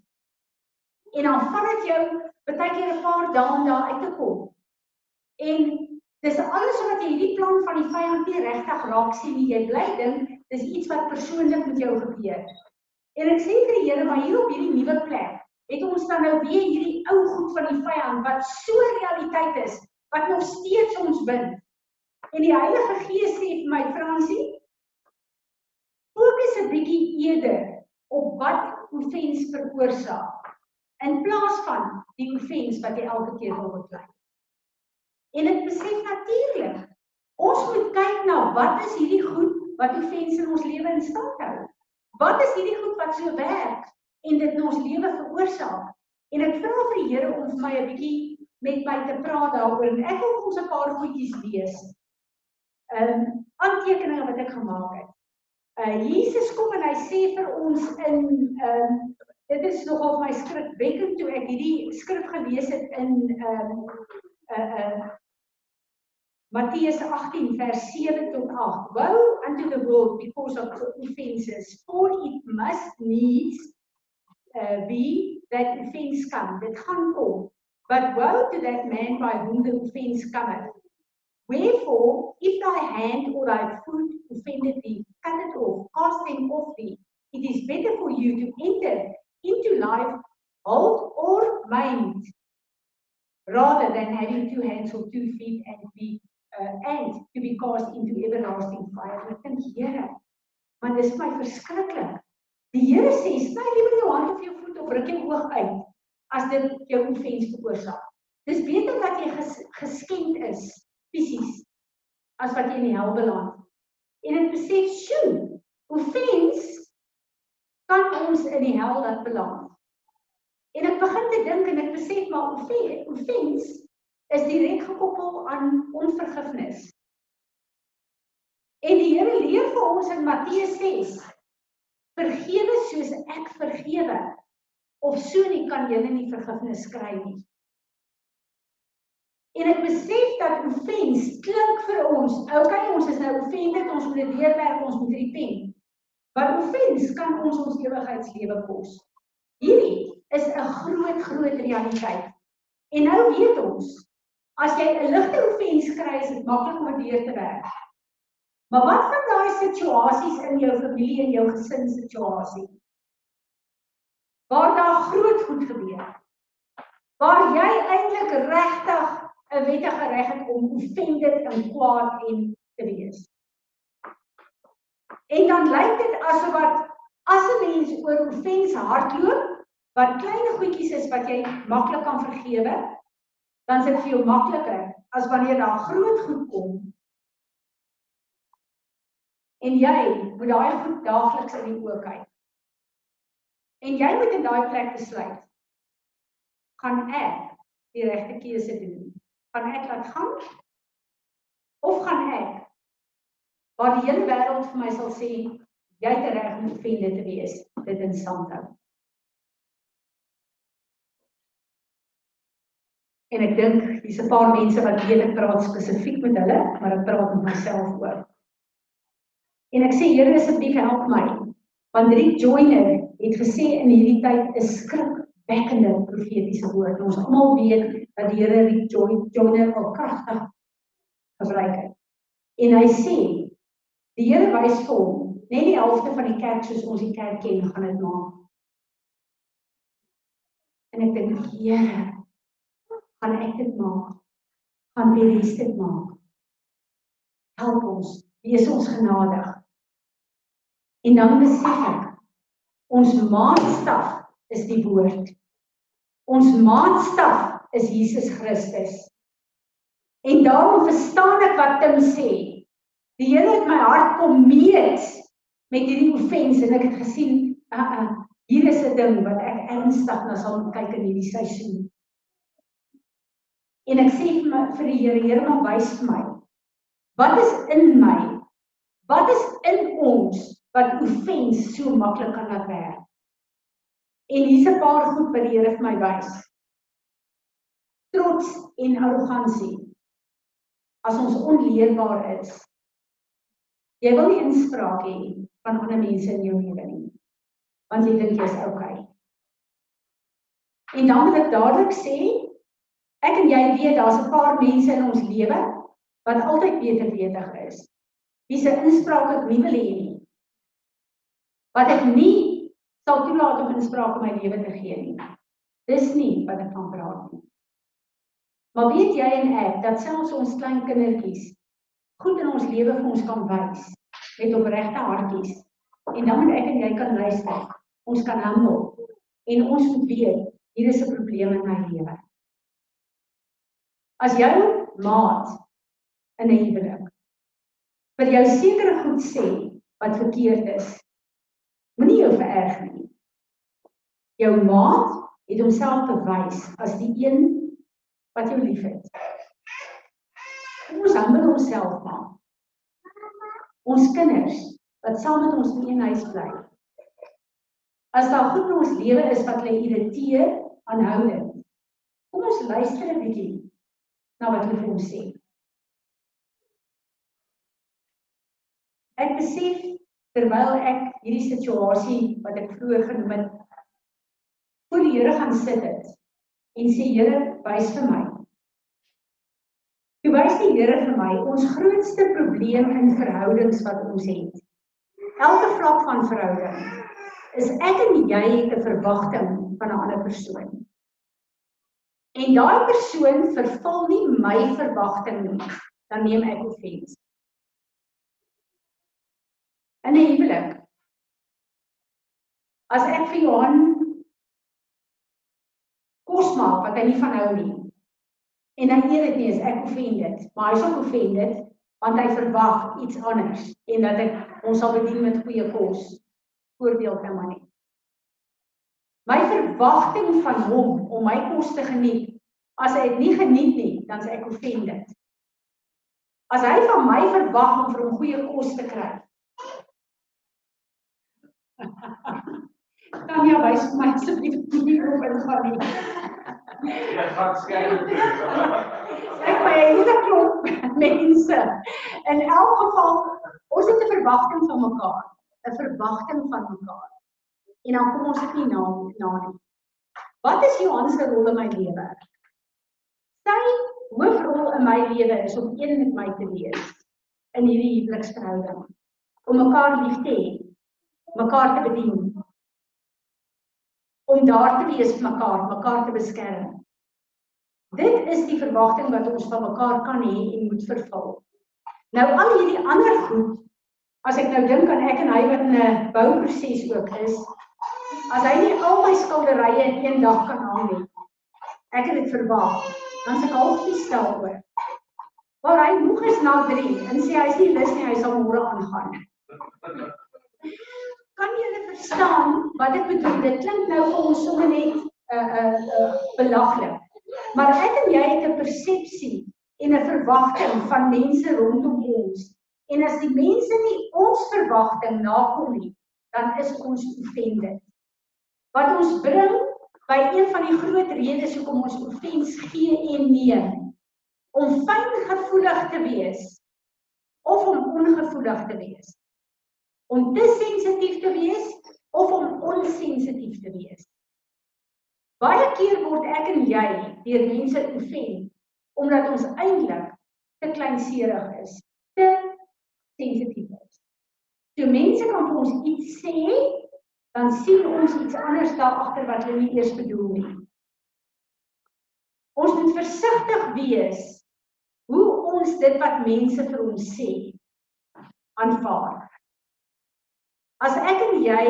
En dan vat dit jou baie keer 'n paar dae om daar uit te kom. En Dis alles wat jy hierdie plan van die vyand nie regtig raak sien nie. Jy bly dink dis iets wat persoonlik met jou gebeur. En ek sê vir die Here, maar hier op hierdie nuwe plek, het ons dan nou weer hierdie ou goed van die vyand wat so realiteit is wat nog steeds ons bind. En die Heilige Gees sê vir my Fransie, fokus 'n bietjie eerder op wat offens veroorsaak in plaas van die offens wat jy elke keer wil beklei. En ek besef natuurlik, ons moet kyk na wat is hierdie goed wat offens in ons lewe in stand hou. Wat is hierdie goed wat so werk en dit in ons lewe veroorsaak? En ek vra vir die Here om vir my 'n bietjie met my te praat daaroor en ek wil ons 'n paar goedjies lees. Ehm um, aantekeninge wat ek gemaak het. Uh Jesus kom en hy sê vir ons in ehm um, dit is nogal my skrifwekkend toe ek hierdie skrif gelees het in ehm um, uh Matteus 18 vers 7 tot 8. Woe unto the world because of offenses, for it must needs uh, be that offense come. Dit gaan kom. But woe to that man by whom the offense cometh. Wherefore, if thy hand or thy foot offended thee, cut it off, cast them off thee. It is better for you to enter into life halt or maimed, rather than having two hands or two feet and be uh, and to be cast into everlasting fire. Ek dink Here, want dis my verskriklik. Die Here sê, sny liewer jou hand of jou voet of ruk jou oog uit as dit jou offens veroorsaak. Dis beter dat jy ges, geskend is fisies as wat jy in die hel beland. En ek besef, sjoe, offens kan ons in die hel laat beland. En ek begin te dink en ek besef maar offens is direk gekoppel aan onvergifnis. En die Here leer vir ons in Matteus 6: Vergewe soos ek vergewe. Of so nie kan jy nie vergifnis kry nie. En ek besef dat offens klink vir ons, okay, ons is nou offended, ons moet dit deurwerk, ons moet repent. Maar offens kan ons ons ewigheidslewe kos. Hierdie is 'n groot groot realiteit. En nou weet ons, as jy 'n ligte offens kry, is dit maklik om deur te werk. Maar wat van daai situasies in jou familie en jou gesin situasie? Waar daar groot goed gebeur. Waar jy eintlik regtig 'n wettige reg het om offended en kwaad en te wees. En dan lyk dit asof wat as 'n mens oor offens hardloop, wat klein goedjies is wat jy maklik kan vergewe, dan is dit vir jou makliker as wanneer daar groot goed kom. En jy moet daai goed daagliks in die oë kyk. En jy moet in daai plek besluit. Gaan ek die regte keuse doen? gaan ek laat gaan of gaan ek waar die hele wêreld vir my sal sê jy het reg om vriende te wees dit in stand hou en ek dink hier's 'n paar mense wat weet ek praat spesifiek met hulle maar ek praat met myself ook en ek sê Here asseblief help my want Rick Joyner het gesê in hierdie tyd is skrik wekkende profetiese woord. Ons almal weet dat die Here die Joyner al kragtig gebruik het. En hy sê die Here wys vir hom net die helfte van die kerk soos ons die kerk ken gaan dit maak. En ek dink Here, gaan ek dit maak? Gaan die res dit maak? Help ons, wees ons genadig. En dan besef ek ons maatstaf is die woord. Ons maatstaf is Jesus Christus. En daarom verstaan ek wat Tim sê. Die Here het my hart kom meet met hierdie offense en ek het gesien, uh uh, hier is 'n ding wat ek ernstig na sal kyk in hierdie seisoen. En ek sê vir my vir die Here, Here, maar wys vir my. Wat is in my? Wat is in ons wat offense so maklik kan laat werk? En hier's 'n paar goed wat die Here vir my wys. Trots en arrogansie. As ons onleerbaar is. Jy wil nie inspraak hê van ander mense in jou lewe nie. Want jy dink jy's okay. En dan wil ek dadelik sê, ek en jy weet daar's 'n paar mense in ons lewe wat altyd beter wetig is. Wie se inspraak ek nie wil hê nie. Wat ek nie sal toelaat om inspraak in my lewe te gee nie. Dis nie wat ek van praat nie. Maar weet jy en ek dat selfs ons klein kindertjies goed in ons lewe vir ons kan wys met opregte hartjies. En dan moet ek en jy kan luister. Ons kan handel en ons moet weet hier is 'n probleem in my lewe. As jou maat in 'n huwelik vir jou sekere goed sê wat verkeerd is, moenie jou vererg nie. Jou maat het homself bewys as die een wat jou liefhet. Ons handel onsself maar. Ons kinders wat saam met ons in een huis bly. As daar goed in ons lewe is wat hulle irriteer, aanhoudend. Kom ons luister 'n bietjie na wat hulle vir ons sê. Ek besef terwyl ek hierdie situasie wat ek vroeër genoem het voor die Here gaan sit het en sê Here, wys vir my. Toe wys die Here vir my ons grootste probleem in verhoudings wat ons het. Elke vlak van verhouding is ek en jy 'n verwagting van 'n ander persoon. En daai persoon vervul nie my verwagting nie, dan neem ek offens in 'n huwelik. As ek vir Johan kos maak wat hy nie van hou nie. En hy eet dit nie, is ek offended. Maar hy's ook offended want hy verwag iets anders en dat ek ons sal bedien met goeie kos. Voorbeeld nou maar net. My verwagting van hom om my kos te geniet, as hy dit nie geniet nie, dan is ek offended. As hy van my verwag om vir hom goeie kos te kry, Kan jy wys vir my asseblief die groep in gaan nie? Ja, gaan skyn. Ek my hele klop mense. In elk geval, ons het 'n verwagting van mekaar, 'n verwagting van mekaar. En dan kom ons dit nie na na nie. Wat is Johan se rol in my lewe? Sy hoofrol in my lewe is om een met my te wees in hierdie huweliksverhouding. Om mekaar lief te hê mekaar te bedien. Om daar te wees vir mekaar, mekaar te beskerm. Dit is die verwagting wat ons van mekaar kan hê en moet vervul. Nou al hierdie ander goed, as ek nou dink aan ek en hy wat in 'n bouproses ook is, as hy nie al my skilderye in een dag kan hang nie. Ek het dit verwag. Dan se half gestel oor. Maar hy moeg is na 3 en sê hy is nie lus nie, hy sal môre aangaan. Kan jy hulle verstaan wat ek bedoel? Dit klink nou vir ons sommer net 'n uh, 'n uh, uh, belaglik. Maar ek en jy het 'n persepsie en 'n verwagting van mense rondom ons. En as die mense nie ons verwagting nakom nie, dan is ons offended. Wat ons bring by een van die groot redes hoekom ons offens gee en neem om fyngevoelig te wees of om ongevoelig te wees om te sensitief te wees of om onsensitief te wees. Baie keer word ek en jy deur mense offend omdat ons eintlik te kleinserig is, te sensitief is. So mense kan vir ons iets sê, dan sien ons iets anders daar agter wat hulle nie eers bedoel nie. Ons moet versigtig wees hoe ons dit wat mense vir ons sê aanvaar. As ek en jy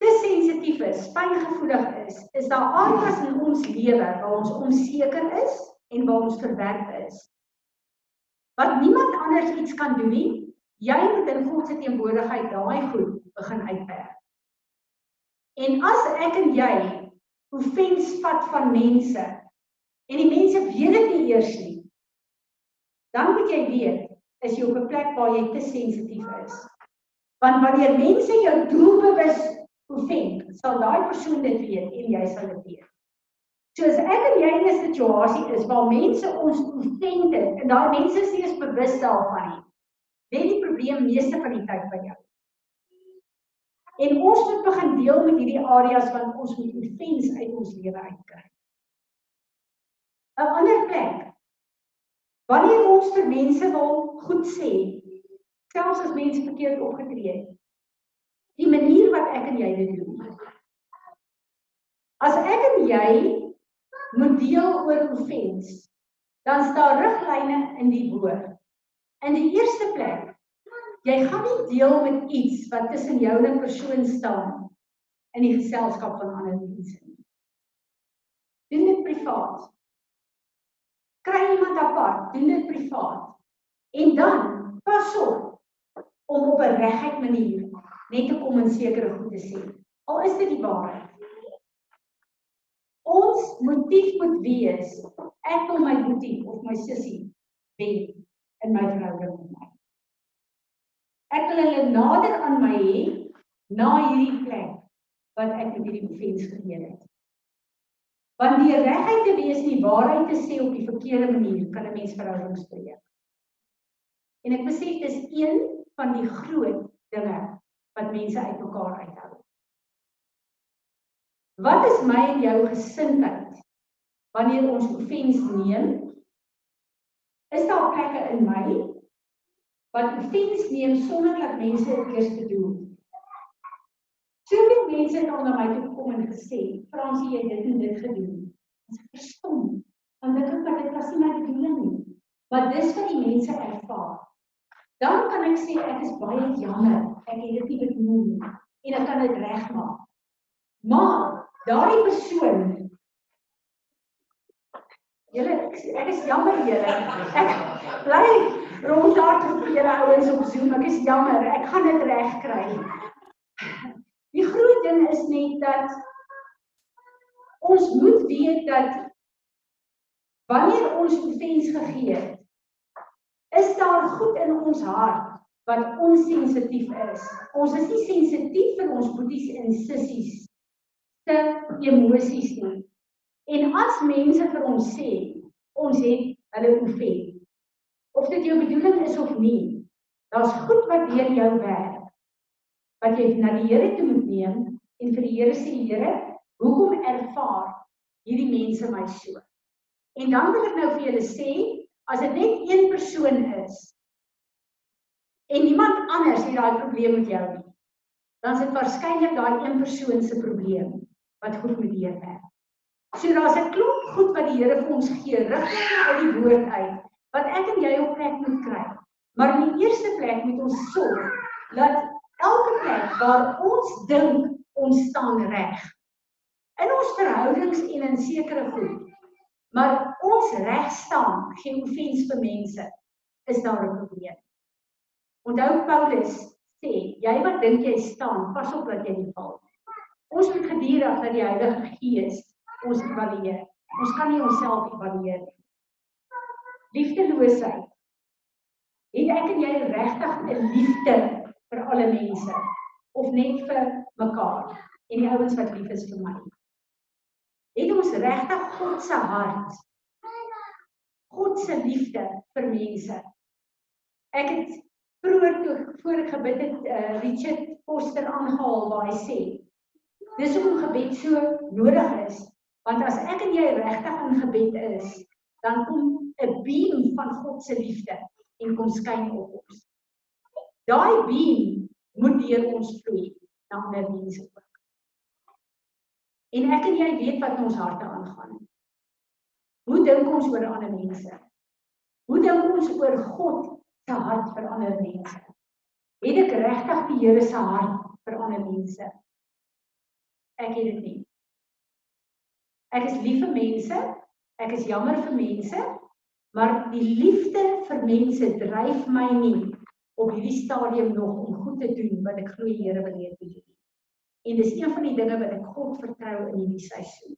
te sensitief is, fyngevoelig is, is daar areas in ons lewe waar ons onseker is en waar ons verwerp is. Wat niemand anders iets kan doen nie, jy moet in God se teenwoordigheid daai goed begin uitwerk. En as ek en jy offens vat van mense en die mense weet dit nie eers nie, dan moet jy weet, is jy op 'n plek waar jy te sensitief is. Want wanneer mense jou doelbewus offend, sal daai persoon dit weet en jy sal dit weet. So as ek en jy in 'n situasie is waar mense ons offend en daai mense is nie eens bewus daarvan nie, lê die probleem meeste van die tyd by jou. En ons moet begin deel met hierdie areas van ons moet offens uit ons lewe uitkry. 'n Ander plek. Wanneer ons vir mense wil goed sê, selfs as mense verkeerd opgetree het. Die manier wat ek en jy dit doen. As ek en jy moet deel oor offens, dan staan riglyne in die woord. In die eerste plek, jy gaan nie deel met iets wat tussen jou en 'n persoon staan in die geselskap van ander mense nie. Doen dit privaat. Kry iemand apart, doen dit privaat. En dan pas op om op 'n regheid manier net te kom en sekere goed te sê. Al is dit die waarheid. Ons motief moet wees ek wil my boetie of my sussie wen in my verhouding met my. Ek wil hulle nader aan my hê na hierdie plek wat ek met hierdie offens gedeel het. Want die regheid te wees en die waarheid te sê op die verkeerde manier kan 'n mens verhoudings breek. En ek besef dis een van die groot dinge wat mense uitmekaar uithou. Wat is my en jou gesindheid wanneer ons offens neem? Is daar plekke in my wat offens neem sonder dat mense dit eers te doen? Soveel mense het al na my toe gekom en gesê, "Fransie, jy dit en dit gedoen." Ons verstom. Want ek dink dit was nie my bedoeling nie. Maar dis wat die mense ervaar. Dan kan ek sê ek is baie jammer. Ek het dit nie bedoel nie en ek kan dit regmaak. Maar daardie persoon Julle ek is jammer julle. Ek bly rond daar tot julle ouens op Zoom. Ek is jammer. Ek gaan dit regkry. Die groot ding is net dat ons moet weet dat wanneer ons offens gegee het, is daar goed in ons hart wat onsensitief is. Ons is nie sensitief vir ons boeties en sissies se emosies nie. En as mense vir ons sê ons het hulle oefen. Of dit jou bedoeling is of nie, daar's goed wat deur jou werk wat jy na die Here toe moet neem en vir die Here sê Here, hoekom ervaar hierdie mense my so? En dan wil ek nou vir julle sê, as dit net een persoon is en niemand anders het daai probleem met jou nie, dan is dit waarskynlik daai een persoon se probleem wat goed met die Here werk. So daar's 'n klomp goed wat die Here vir ons gee, riglyne uit die woord uit wat ek en jy op plek moet kry. Maar in die eerste plek moet ons sorg dat elke plek waar ons dink ons staan reg in ons verhoudings en in sekere goed. Maar ons reg staan, geen offens vir mense, is daar 'n probleem. Onthou Paulus sê, jy wat dink jy staan, pas op dat jy nie val nie. Ons moet geduldig dat die Heilige Gees ons evalueer. Ons kan nie onsself evalueer nie. Liefdeloosheid. Het ek en jy regtig 'n liefde vir alle mense of net vir mekaar en die ouens wat lief is vir my? Het ons regtig God se hart? God se liefde vir mense. Ek het vroeër toe voor ek gebid het uh, Richard Foster aangehaal waar hy sê dis hoekom gebed so nodig is Want as ek en jy regtig in gebed is, dan kom 'n beam van God se liefde en kom skyn op ons. Daai beam moet deur ons vloei na ander mense ook. En ek en jy weet wat in ons harte aangaan. Hoe dink ons oor ander mense? Hoe dink ons oor God se hart vir ander mense? Het ek regtig die Here se hart vir ander mense? Ek het dit nie. Ek is lief vir mense. Ek is jammer vir mense, maar die liefde vir mense dryf my nie op hierdie stadium nog om goed te doen wat ek glo die Here wil hê ek moet doen. En dis een van die dinge wat ek God vertrou in hierdie seisoen.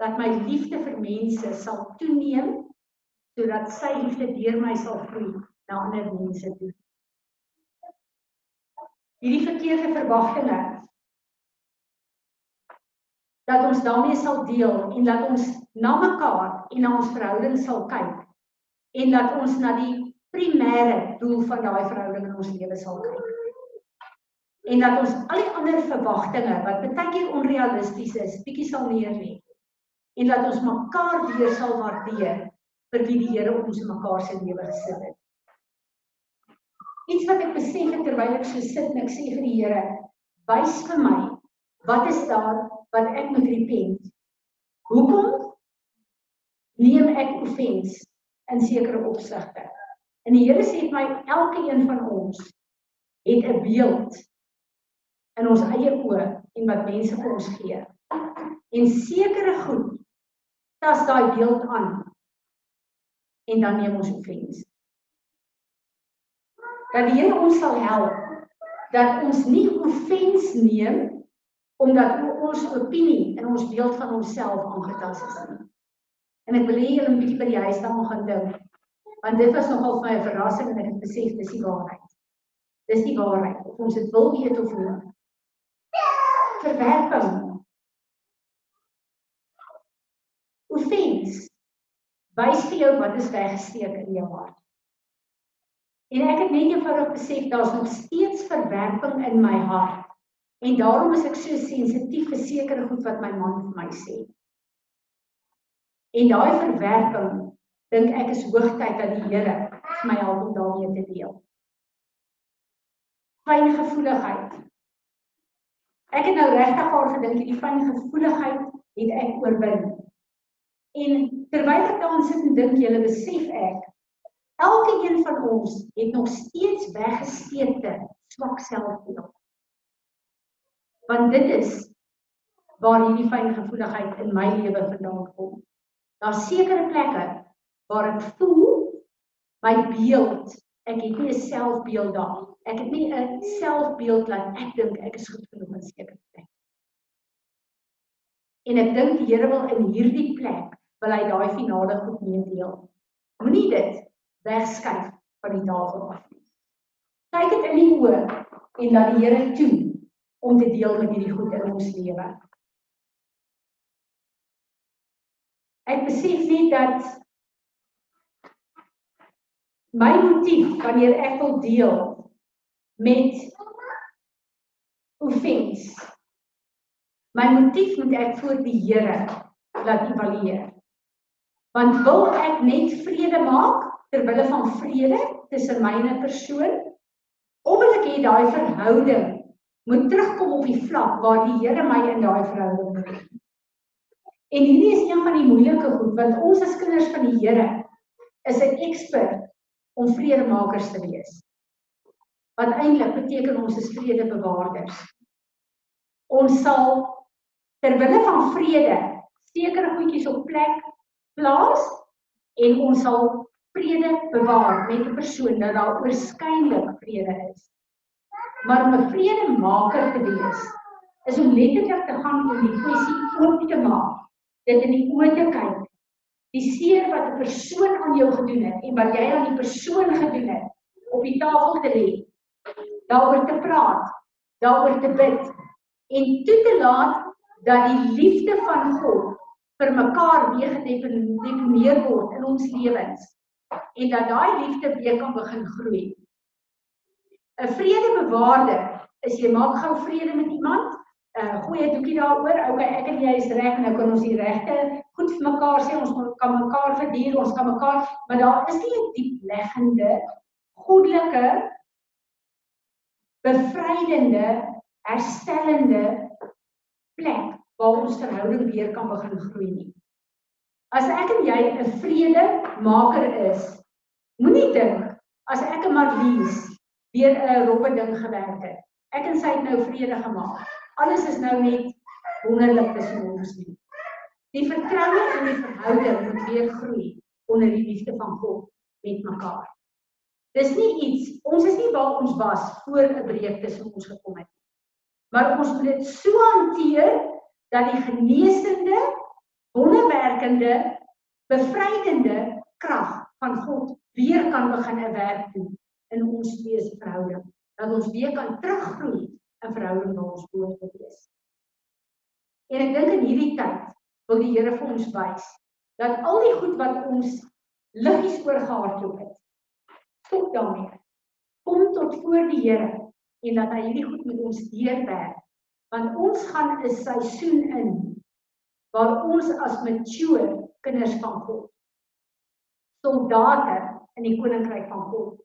Dat my liefde vir mense sal toeneem sodat sy liefde deur my sal vloei na ander mense toe. Hierdie verkeerde verwagtinge dat ons daarmee sal deel en dat ons na mekaar en na ons verhouding sal kyk en dat ons na die primêre doel van daai verhouding in ons lewe sal kyk. En dat ons al die ander verwagtinge wat baie keer onrealisties is, bietjie sal neerlê. En dat ons mekaar weer sal waardeer vir wie die Here ons in mekaar se lewe gesit het. Iets wat ek besef het terwyl ek so sit en ek sê vir die Here, wys vir my wat is daar wat ek moet repent. Hoekom neem ek offens in sekere opsigte. En die Here sê vir my elke een van ons het 'n beeld in ons eie oë en wat mense vir ons gee. En sekere goed tas daai beeld aan en dan neem ons offens. Dat die Here ons sal help dat ons nie offens neem omdat ons opinie en ons beeld van onsself aangetast is. En ek wil hê julle moet bietjie by die huis dan gaan dink. Want dit was nogal vir my 'n verrassing en ek het besef dis die waarheid. Dis die waarheid of ons dit wil weet of nie. Verwerping. Offens. Wys vir jou wat is weggesteek in jou hart. En ek het net eenvoudig besef daar's nog steeds verwerping in my hart. En daarom is ek so sensitief vir sekere goed wat my man vir my sê. En daai verwerping dink ek is hoogtyd dat die Here vir my help om daarmee te deel. Fyn gevoeligheid. Ek het nou regtig haar gedink hierdie fyn gevoeligheid het ek oorwin. En terwyl ek daaraan sit en dink, julle besef ek elke een van ons het nog steeds weggesteekte swak selfbeeld. Want dit is waar hierdie fyn gevoeligheid in my lewe vandaan kom. Daar's sekere plekke waar ek voel my beeld, ek het nie 'n selfbeeld daar. Ek het nie 'n selfbeeld dat ek dink ek is goed genoeg in sekere plekke. En ek dink die Here wil in hierdie plek wil hy daai finale goed meedeel. Moenie dit wegskuif van die tafel af nie. Kyk dit in die oë en laat die Here toe om te deel met hierdie goed in ons lewe. Ek besef net dat my motief wanneer ek wil deel met offens my motief moet ek voor die Here laat evalueer. Want wil ek net vrede maak ter wille van vrede tussen my en 'n persoon of wil ek hê daai verhouding moet terugkom op die vlak waar die Here my in daai verhouding bring? En hierdie is een van die moeilike goed want ons as kinders van die Here is 'n ekspert om vredemakers te wees. Wat eintlik beteken ons is vredebewaarders. Ons sal ter wille van vrede sekere goedjies op plek plaas en ons sal vrede bewaar met 'n persoon dat daar oorskynlik vrede is. Maar om 'n vredemaker te wees is om letterlik te gaan om die kwessie oop te maak dit in die oë te kyk. Die seer wat 'n persoon aan jou gedoen het en wat jy aan die persoon gedoen het op die tafel te lê. Daaroor te praat, daaroor te bid en toe te laat dat die liefde van God vir mekaar weer gedefinieer word in ons lewens en dat daai liefde weer kan begin groei. 'n Vredebewaarder is jy maak gou vrede met iemand uh goeie doekie daaroor. Okay, ek en jy is reg nou kan ons die regte goed vir mekaar sê. Ons kan mekaar verdier, ons kan mekaar, maar daar is nie 'n diep leggende goddelike bevrydende, herstellende plek waar ons verhouding weer kan begin groei nie. As ek en jy 'n vredemaker is, moenie dink as ek en Marlies weer 'n robbe ding gewerk het. Ek en sy het nou vrede gemaak alles is nou net wonderlik tussen ons nie. Die vertroue in die verhouding moet weer groei onder die liefde van God met mekaar. Dis nie iets, ons is nie waar ons was voor 'n breek tussen ons gekom het nie. Maar ons moet dit so hanteer dat die genesende, wonderwerkende, bevrydende krag van God weer kan begin 'n werk doen in ons twee se verhouding. Dat ons weer kan teruggroei 'n verhouding waar ons behoort te wees. En ek dink in hierdie tyd wil die Here vir ons wys dat al die goed wat ons liggies oorgehardloop het, stop daarmee. Kom tot voor die Here en dat hy hierdie goed met ons deurwerk. Want ons gaan 'n seisoen in waar ons as mature kinders van God soldate in die koninkryk van God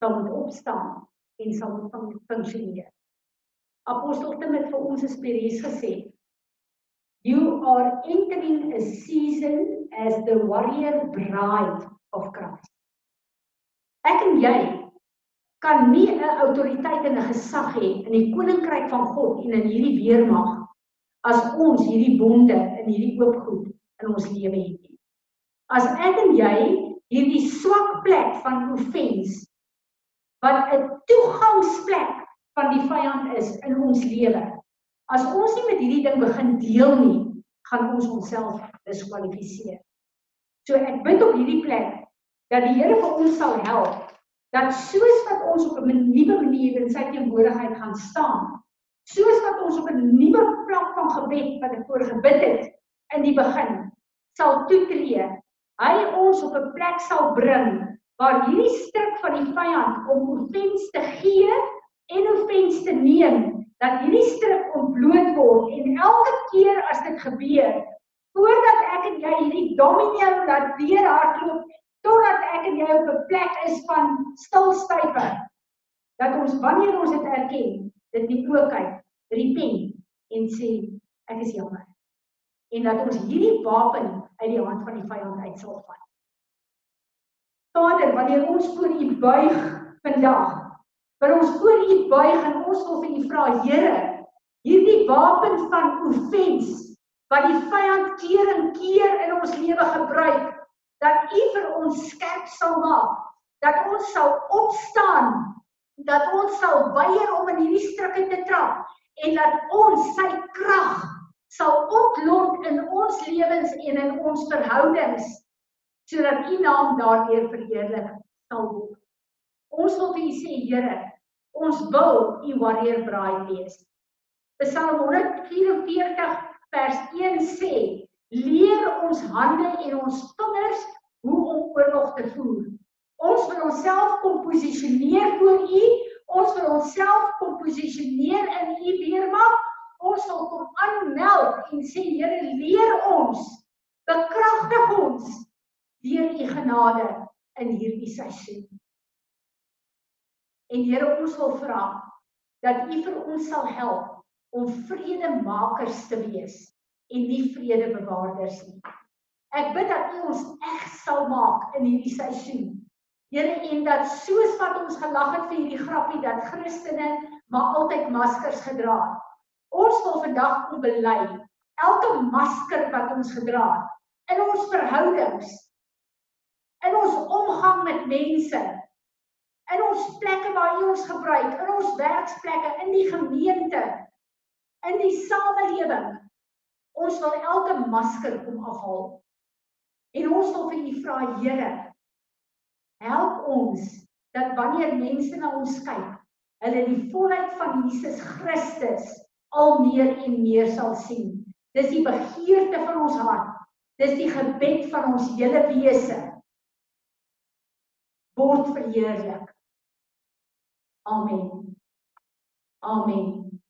sal moet opstaan en sal moet funksioneer. Apostel Tim het vir ons Esperes gesê You are entering a season as the warrior bride of Christ. Ek en jy kan nie 'n autoriteit en 'n gesag hê in die koninkryk van God en in hierdie weermag as ons hierdie bonde in hierdie oop goed in ons lewe het nie. As ek en jy hierdie swak plek van offense wat 'n toegangsplek van die vyand is in ons lewe. As ons nie met hierdie ding begin deel nie, gaan ons onsself diskwalifiseer. So ek bid op hierdie plek dat die Here vir ons sal help dat soos wat ons op 'n nuwe manier in sy teenwoordigheid gaan staan, soos wat ons op 'n nuwe vlak van gebed wat ek voor gebid het in die begin sal toetree, hy ons op 'n plek sal bring waar hierdie stuk van die vyand om offens te gee en offens te neem, dat hierdie stuk ontbloot word en elke keer as dit gebeur, voordat ek en jy hierdie dominee laat deur hardloop totdat ek en jy op 'n plek is van stilstywe dat ons wanneer ons dit erken dit nie ook kyk repent en sê ek is jammer. En dat ons hierdie wapen uit die hand van die vyand uit sal vat Vader wanneer ons voor U buig vandag wanneer ons voor U buig en ons wil vir U vra Here hierdie wapen van offens wat die vyand keer en keer in ons lewe gebruik dat U vir ons skerp sal maak, dat ons sal opstaan, dat ons sal weier om in hierdie struike te trap en dat ons sy krag sal ontlont in ons lewens en in ons verhoudings sodat U naam daardeur verheerlik sal word. Ons wil vir U sê Here, ons wil U warrior bride wees. Psalm 144 vers 1 sê leer ons hande en ons vingers hoe om oorlog te voer. Ons wil onsself kom posisioneer voor U, ons wil onsself kom posisioneer in U weermag. Ons wil kom aanmeld en sê Here, leer ons, bekragtig ons deur U genade in hierdie seisoen. En Here, ons wil vra dat U vir ons sal help om vredemakers te wees en nie vredebewaarders nie. Ek bid dat U ons eg sal maak in hierdie seisoen. Here en dat soos wat ons gelag het vir hierdie grappie dat Christene maar altyd maskers gedra het. Ons wil vandag kom bely elke masker wat ons gedra het in ons verhoudings in ons omgang met mense in ons plekke waar U ons gebruik in ons werksplekke in die gemeente in die samelewing Ons wil elke masker kom afhaal. En ons wil vir U vra, Here, help ons dat wanneer mense na ons kyk, hulle die volheid van Jesus Christus al meer en meer sal sien. Dis die begeerte van ons hart. Dis die gebed van ons hele wese. Word verheerlik. Amen. Amen.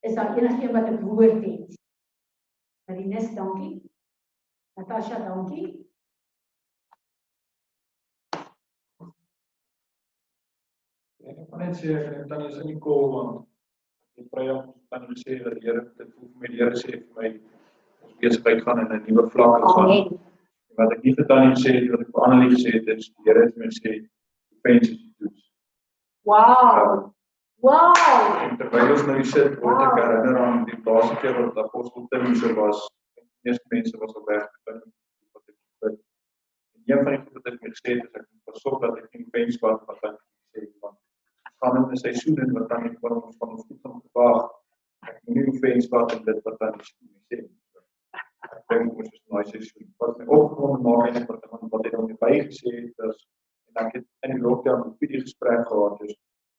Is daar enigiemand wat 'n woord het? Marinus, dankie. Natasha, dankie. Ek kan net sê ek dan is in die kol want die prayer kan jy sê dat die Here dit voel vir my die Here sê vir my ons besigheid gaan in 'n nuwe vlak gaan. Amen. Wat ek nie gedaan het sê wat ek vir Annelie gesê het is die Here het my sê fence is toets. Wow. Wow. En terwyl ons nou hier sit, word ek herinner aan die laaste keer wat apostel Timoteus was. Die eerste mense was op weg van wat ek bid. En een van die goed wat ek moet sê is ek moet pasop dat ek nie fence wat wat ek sê want gaan in 'n seisoen in wat dan nie van ons van ons goed gaan gevaar. Ek moet nie fence wat en dit wat dan sê. Ek dink ons is nou seisoen. Wat my opgekom maak is wat ek wat ek dan bygesê het is en ek het in die lockdown 'n video gesprek gehad dus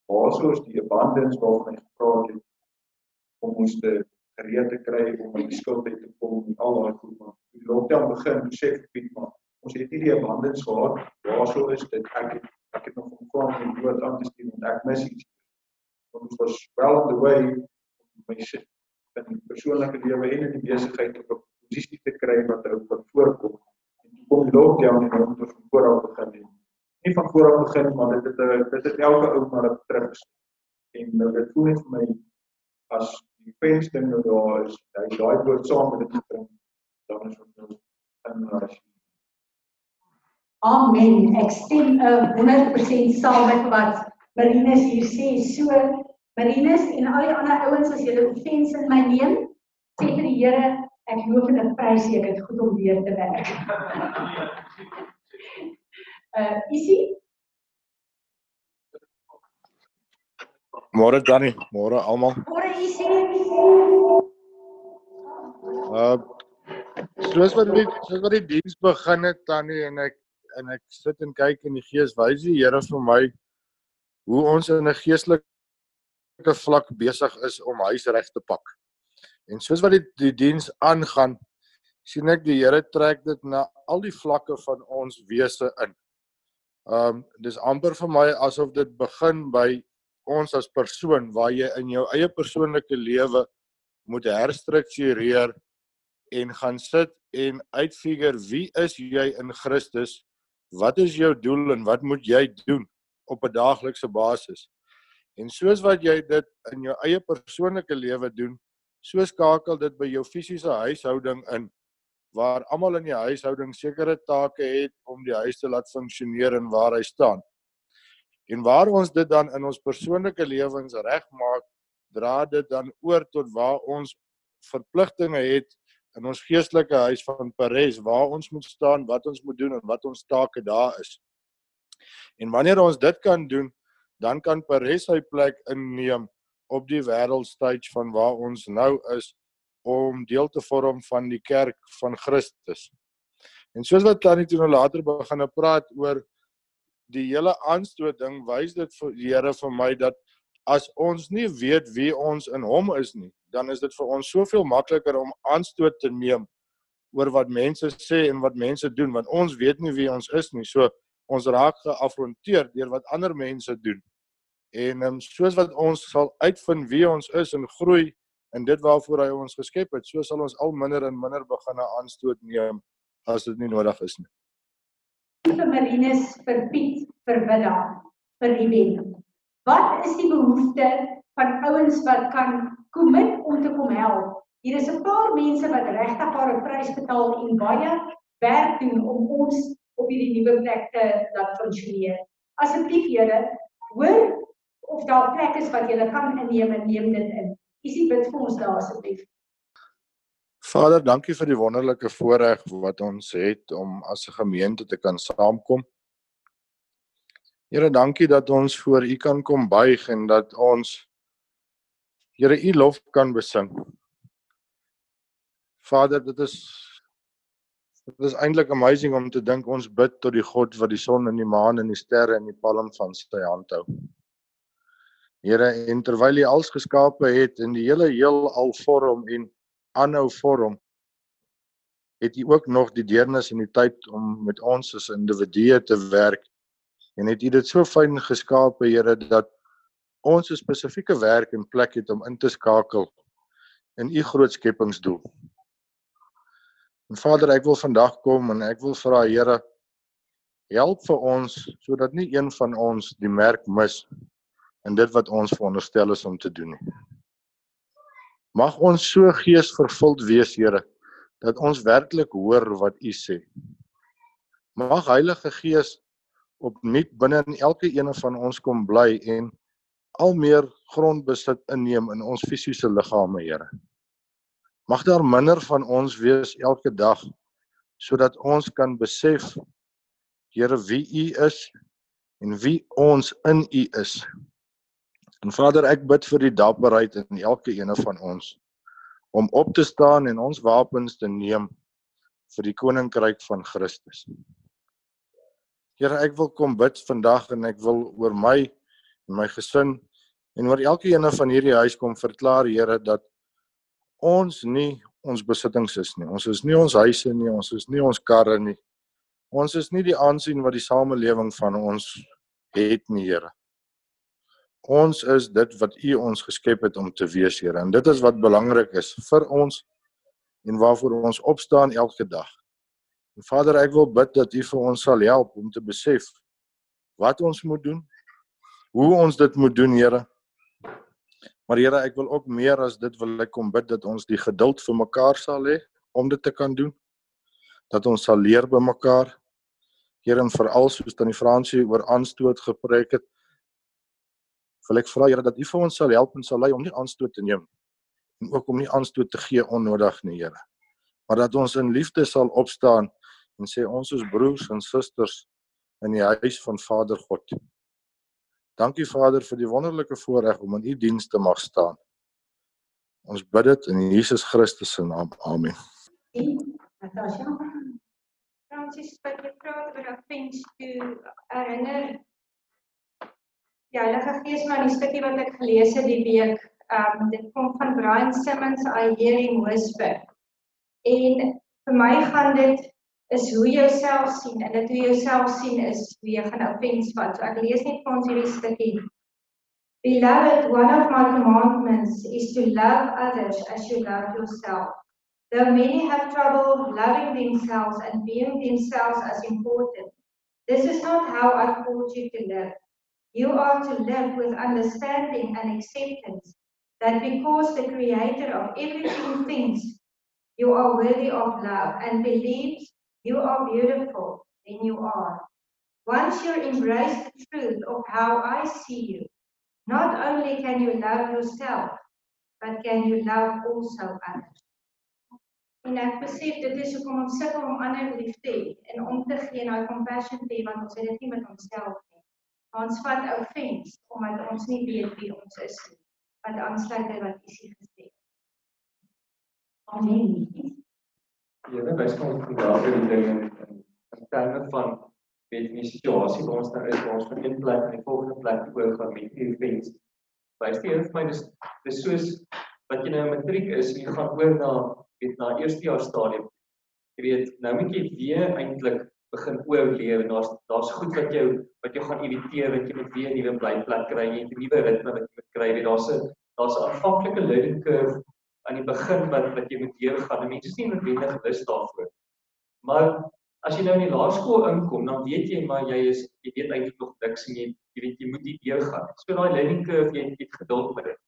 waarso is die abundance waarvan hy gepraat het om ons te gereed te kry om uit die skuld uit te kom en al daai goed maar die lockdown begin besef Piet maar ons het nie die abundance gehad waarso is dit ek het, ek het nog onkwam en dood aan te stuur want ek mis iets ons was well on the way om my sit in die persoonlike lewe en in die besigheid op 'n posisie te kry wat ook wat voorkom en toe kom lockdown en ons het van voor af begin en nie van voor af begin maar dit het dit het elke ou maar op terug en nou dit voel net vir my as die dispensing nou daar is, hy daai woord saam met dit bring, dan is ons nou in rasie. Amen. Ek stem uh, 100% saam met wat Marinus hier sê. So Marinus en al die ander ouens as julle offense in my neem, sê vir die Here, ek en ek prys ek het goed om weer te werk. uh Isie, Môre Danny, môre almal. môre Isie. Uh soos wat die soos wat die diens begin het Tannie en ek en ek sit en kyk in die gees wys die Here vir my hoe ons in 'n geestelike vlak besig is om huis reg te pak. En soos wat die die diens aangaan, sien ek die Here trek dit na al die vlakke van ons wese in. Um dis amper vir my asof dit begin by ons as persoon waar jy in jou eie persoonlike lewe moet herstruktureer en gaan sit en uitfigure wie is jy in Christus? Wat is jou doel en wat moet jy doen op 'n daaglikse basis? En soos wat jy dit in jou eie persoonlike lewe doen, so skakel dit by jou fisiese huishouding in waar almal in die huishouding sekere take het om die huis te laat funksioneer en waar hy staan. En waar ons dit dan in ons persoonlike lewens regmaak, dra dit dan oor tot waar ons verpligtinge het in ons geestelike huis van Pares waar ons moet staan, wat ons moet doen en wat ons take daar is. En wanneer ons dit kan doen, dan kan Pares sy plek inneem op die wêreldstage van waar ons nou is om deel te vorm van die kerk van Christus. En soos wat Tannie toe nou later begin praat oor die hele aanstoot ding, wys dit vir die Here vir my dat as ons nie weet wie ons in hom is nie, dan is dit vir ons soveel makliker om aanstoot te neem oor wat mense sê en wat mense doen want ons weet nie wie ons is nie. So ons raak geafronteer deur wat ander mense doen. En um, soos wat ons sal uitvind wie ons is en groei in dit waarvoor hy ons geskep het, so sal ons al minder en minder begin aanstoot neem as dit nie nodig is nie. vir Marinus, vir Piet, vir Willa, vir Ruben. Wat is die behoefte van ouens wat kan commit om te kom help? Hier is 'n paar mense wat regtig haar prys betaal en baie werk doen om ons op hierdie nuwe plek te laat funksioneer. Asseblief julle, hoor of daar plek is wat julle kan inneem en neem dit in. Isie bid vir ons daar asseblief. Vader, dankie vir die wonderlike voorreg wat ons het om as 'n gemeente te kan saamkom. Here, dankie dat ons voor U kan kom buig en dat ons Here U lof kan besing. Vader, dit is dit is eintlik amazing om te dink ons bid tot die God wat die son en die maan en die sterre in die palm van sy hand hou. Here, en terwyl U alles geskape het en die hele heelal vorm en aanhou vorm, het U ook nog die deernis en die tyd om met ons as individue te werk. En het U dit so fyn geskape, Here, dat ons 'n spesifieke werk en plek het om in te skakel in U groot skepingsdoel. En Vader, ek wil vandag kom en ek wil vra Here help vir ons sodat nie een van ons die merk mis in dit wat ons veronderstel is om te doen nie. Mag ons so geesvervuld wees, Here, dat ons werklik hoor wat U sê. Mag Heilige Gees opnuut binne in elke een van ons kom bly en al meer grondbesit inneem in ons fisiese liggame, Here. Mag daar minder van ons wees elke dag sodat ons kan besef Here wie U is en wie ons in U is. En Vader, ek bid vir die dapperheid in elke een van ons om op te staan en ons wapens te neem vir die koninkryk van Christus. Here, ek wil kom bid vandag en ek wil oor my en my gesin en oor elke een van hierdie huis kom verklaar Here dat ons nie ons besittings is nie. Ons is nie ons huise nie, ons is nie ons karre nie. Ons is nie die aansien wat die samelewing van ons het nie, Here. Ons is dit wat U ons geskep het om te wees, Here. En dit is wat belangrik is vir ons en waarvoor ons opstaan elke dag. En Vader, ek wil bid dat U vir ons sal help om te besef wat ons moet doen, hoe ons dit moet doen, Here Maar Here, ek wil ook meer as dit wil ek kom bid dat ons die geduld vir mekaar sal hê om dit te kan doen. Dat ons sal leer by mekaar. Here, en veral soos tannie Fransie oor aanstoot gepreek het, wil ek vra Here dat U vir ons sal help en sal lei om nie aanstoot te neem en ook om nie aanstoot te gee onnodig nie, Here. Maar dat ons in liefde sal opstaan en sê ons is broers en susters in die huis van Vader God. Dankie Vader vir die wonderlike voorreg om in U diens te mag staan. Ons bid dit in Jesus Christus se naam. Amen. Natasha. Francis, wat jy praat oor offense toe herinner die Heilige Gees maar die stukkie wat ek gelees het die week, ehm um, dit kom van Brian Simmons, I hear him whisper. En vir my gaan dit is hoe jy jouself sien en dit hoe jy jouself sien is hoe jy gaan offense vat. So ek lees net vir ons hierdie stukkie. Beloved, one of my commandments is to love others as you love yourself. Though many have trouble loving themselves and viewing themselves as important, this is not how I called you to live. You are to live with understanding and acceptance that because the Creator of everything thinks you are worthy of love and believes you are beautiful, then you are. Once you embrace the truth of how I see you, not only can you love yourself, but can you love also others. En ek besef dit is hoekom ons sukkel om ander lief te hê en om te gee en daai compassion te hê want ons het dit nie met onsself nie. Ons vat offense omdat ons nie weet wie ons is nie. Wat aansluit by wat Isie gesê. Amen. Dit wys ons vandag die ding in terme van weet die situasie waar ons nou is, waar ons van een plek na die volgende plek oor gaan met hierdie offense. Wys die vir my dis dis soos wat jy nou in matriek is en jy gaan oor na weet na eerste jaar stadium. Jy weet, nou moet jy weer eintlik begin oorleef en daar's daar's goed wat jou wat jou gaan irriteer wat jy moet weer 'n nuwe blyplek kry jy 'n nuwe ritme wat jy moet kry. Daar's 'n daar's 'n aanvanklike learning curve aan die begin wat wat jy moet deurgaan en mense is nie noodwendig bewus daarvoor. Maar as jy nou in die laerskool inkom dan weet jy maar jy is jy weet eintlik nog niks en jy jy weet jy moet hier deurgaan so daai learning curve jy het geduld met dit.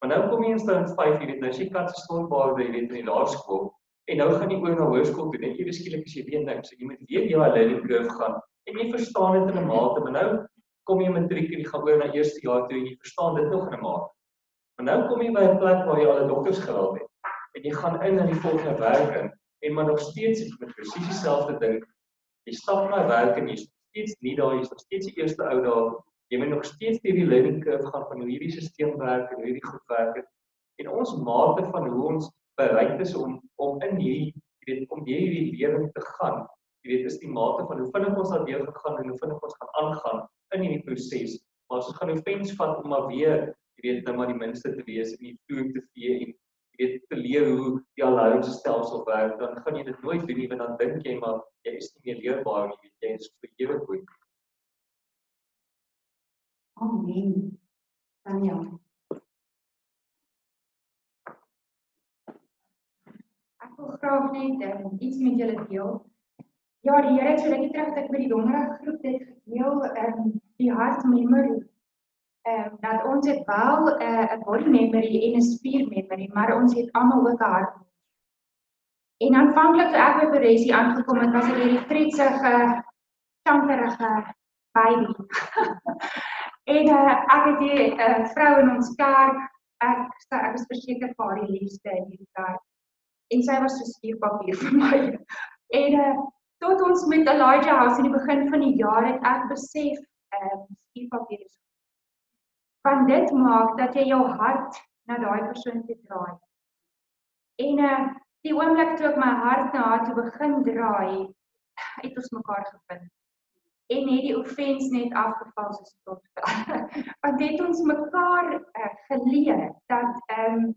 Maar nou kom jy in stand 5 jy weet nou as jy kat se stormbaarde jy weet in die laerskool En nou gaan jy oor na hoërskool toe net ewe skielik as jy weet niks, jy moet weer jou learning curve gaan en jy verstaan dit in 'n mate, maar nou kom jy matriek en jy gaan oor na eerste jaar toe en jy verstaan dit nog in 'n mate. Maar nou kom jy by 'n plek waar jy al 'n doktorsgraad het en jy gaan in na die volgende werk in en maar nog steeds met presies dieselfde ding. Jy stap na werk en jy's steeds nie daar, jy's nog steeds die eerste ou daar. Jy moet nog steeds hierdie learning curve gaan van hoe hierdie stelsel werk en hoe hierdie goed werk. En ons mate van hoe ons bereid is om om in hierdie jy weet om hierdie lewe te gaan. Jy weet is die mate van hoe vinnig ons daardeur gegaan en hoe vinnig ons gaan aangaan in hierdie proses. Maar ons gaan nou fens vat om maar weer jy weet nou maar die minste te wees en die vloer te vee en jy weet te leer hoe die allowance stelsel werk, dan gaan jy dit nooit doen nie want dan dink jy maar jy is nie meer leerbaar nie, weet jy, is vir ewig goed. Amen. Tanya. Ek wil graag net um, iets met julle deel. Ja, die Here het so rukkie terug dat ek met die donderdag groep dit gedeel, ehm um, die heart memory. Ehm um, dat ons het wel 'n uh, body memory en 'n spier memory, maar ons het almal ook 'n hart. En aanvanklik toe ek by Beresie aangekom het, was ek hierdie tretsige, chanterige baby. en uh, ek het 'n uh, vrou in ons kerk, ek ek is verseker vir haar die liefste in hierdie kerk en sy was so spierpapier vir my. En uh, tot ons met Elijah House in die begin van die jaar het ek besef ehm uh, spierpapier is van dit maak dat jy jou hart na daai persoon toe draai. En uh die oomblik toe ek my hart na haar toe begin draai, het ons mekaar gevind. En het die offense net afgeval soos tot. Want dit ons mekaar uh, geleer dat ehm um,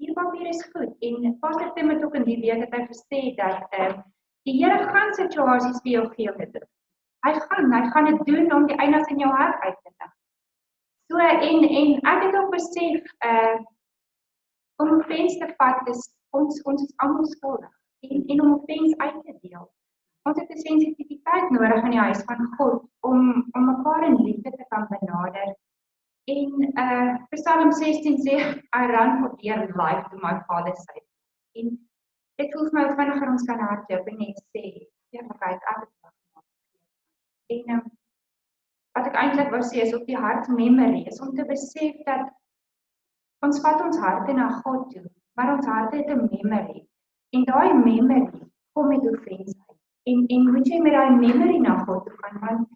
hierpapier is goed en Pastor Tim het ook in die week het hy gesê dat ehm uh, die Here gaan situasies vir jou gee met dit. Hy gaan, hy gaan dit doen om die eienaars in jou hart uit te lig. So en en ek het ook besef uh om offense te vat is ons ons is almal skuldig en en om offense uit te deel. Ons het 'n sensitiwiteit nodig in die huis van God om om mekaar in liefde te kan benader En uh Psalm 16 sê I run for dear life to my father's side. En dit voel vir my vinniger ons kan hardloop en net sê, ja, kyk, ek het wag gemaak. En um, wat ek eintlik wou sê is op die hart memory is om te besef dat ons vat ons harte na God toe, maar ons harte het 'n memory. En daai memory kom met offense uit. En en moet jy met daai memory na God toe gaan want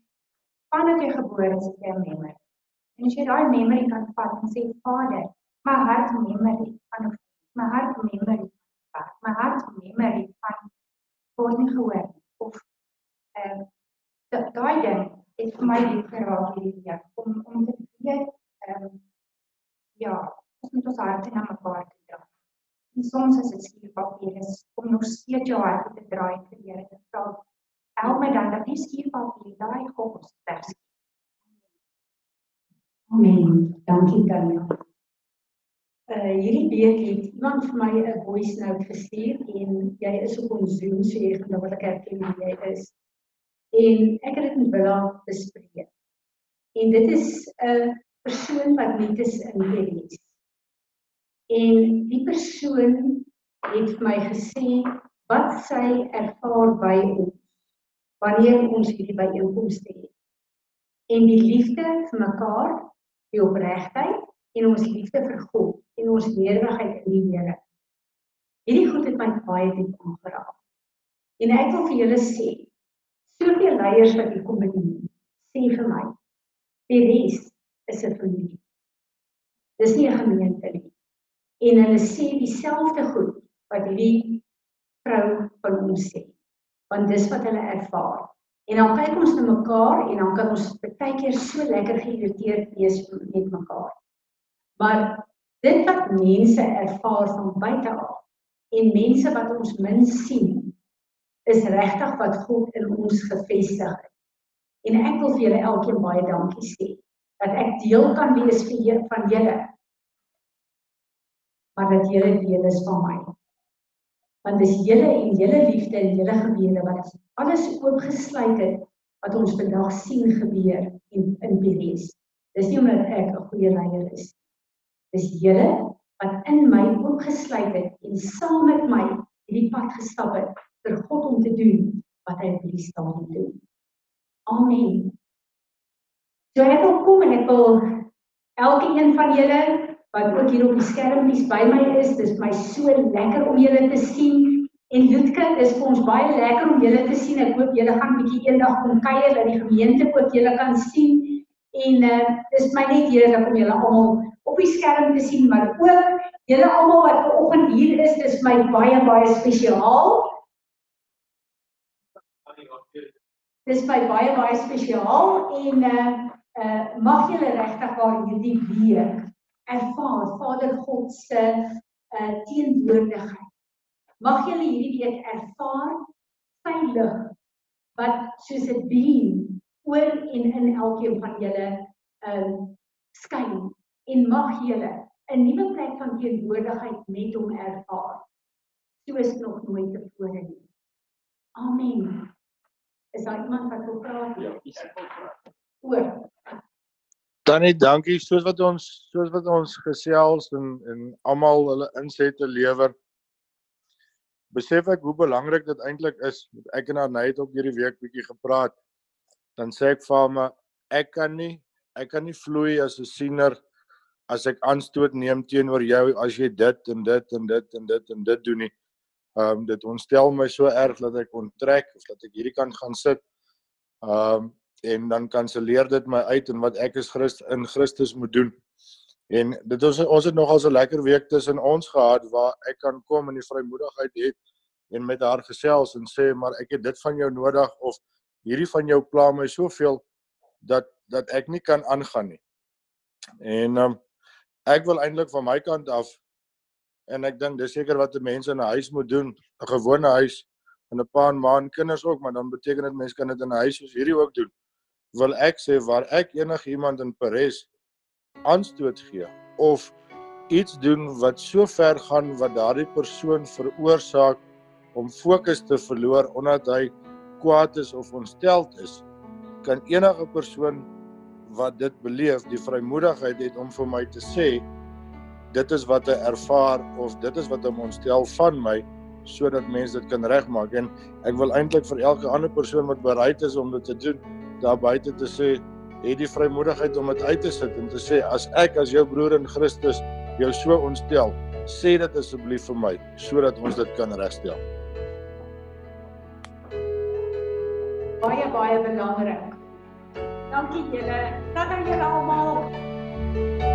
vandat jy gebore is, het jy 'n memory. En as jy daai memory kan vat en sê Vader, my hart memory van my hart memory van my hart memory van word nie gehoor of ehm uh, daai ding het vir my diep geraak hierdie week om om te weet ehm um, ja, ons moet ons harte na mekaar toe dra. En soms is dit skierpapier is om nog steeds jou hart te draai vir Here te vra. Help my dan dat die skierpapier daai kos vers. Amen. Dankie Tanya. Uh hierdie week het iemand vir my 'n voice note gestuur en jy is op ons Zoom so jy gaan dadelik herken wie jy is. En ek het dit met Willa bespreek. En dit is 'n persoon wat nie dis in hierdie En die persoon het vir my gesê wat sy ervaar by ons wanneer ons hierdie byeenkomste het. En die liefde vir mekaar, die opregtheid en ons liefde vir God en ons nederigheid in die Here. Hierdie goed het my baie diep aangeraak. En ek wil vir julle sê, soveel leiers wat hier kom die sê vir my, die res is 'n familie. Dis nie 'n gemeente nie en hulle sê dieselfde goed wat hierdie vrou van ons sê. Want dis wat hulle ervaar. En dan kyk ons na mekaar en dan kan ons baie keer so lekker geïrriteerd wees met mekaar. Maar dit wat mense ervaar van buite af en mense wat ons min sien is regtig wat God in ons gevestig het. En ek wil vir julle elkeen baie dankie sê dat ek deel kan wees vir julle van julle maar dat julle deel is van my. Want dis julle en julle liefde en julle gebede wat alles oopgesluit het wat ons vandag sien gebeur in in Beres. Dis nie omdat ek 'n goeie leier is. Dis julle wat in my oopgesluit het en saam met my hierdie pad gestap het vir God om te doen wat hy op hierdie stadium doen. Amen. So ek wil kom en ek wil elke een van julle wat ook hier op die skermpies by my is. Dit is my so lekker om julle te sien. En Lutke, dis vir ons baie lekker om julle te sien. Ek hoop julle gaan bietjie eendag kom kuier dat die gemeente ook julle kan sien. En uh dis my net heerlik om julle almal op die skerm te sien, maar ook julle almal wat vanoggend hier is, dis my baie baie spesiaal. Dis my baie baie spesiaal en uh uh mag julle regtig waar hierdie week ervaar Vader God se uh, teenwoordigheid. Mag julle hierdie week ervaar sy lig wat soos 'n beam oor en in elkeen van julle um skyn en mag julle 'n nuwe plek van teenwoordigheid met hom ervaar soos nog nooit tevore nie. Amen. Is daar iemand wat wil praat? Ja, dis wil praat. Oor Tannie, dankie soos wat ons soos wat ons gesels en en almal hulle insette lewer. Besef ek hoe belangrik dit eintlik is. Ek en Arnay het ook hierdie week bietjie gepraat. Dan sê ek vir hom ek kan nie ek kan nie vloei as 'n siener as ek aanstoot neem teenoor jou as jy dit en dit en dit en dit en dit doen nie. Ehm um, dit ontstel my so erg dat ek onttrek of dat ek hierdie kant gaan sit. Ehm um, en dan kanselleer dit my uit en wat ek is Christ in Christus moet doen. En dit is ons het nogal so lekker week tussen ons gehad waar ek kan kom en die vrymoedigheid het en met haar gesels en sê maar ek het dit van jou nodig of hierdie van jou pla my soveel dat dat ek nie kan aangaan nie. En um, ek wil eintlik van my kant af en ek dink dis seker wat 'n mens in 'n huis moet doen, 'n gewone huis en 'n pa en ma en kinders ook, maar dan beteken dit mense kan dit in 'n huis soos hierdie ook doen wil ek sê waar ek enigiemand in Paris aanstoot gee of iets doen wat so ver gaan wat daardie persoon veroorsaak om fokus te verloor omdat hy kwaad is of ontsteld is kan enige persoon wat dit beleef, die vrymoedigheid het om vir my te sê dit is wat hy ervaar of dit is wat hom ontstel van my sodat mense dit kan regmaak. En ek wil eintlik vir elke ander persoon wat bereid is om dit te doen daar buite te sê het die vrymoedigheid om dit uit te sit en te sê as ek as jou broer in Christus jou so ontstel sê dit asseblief vir my sodat ons dit kan regstel Baie baie belangrik. Dankie julle. Dat aan julle almal.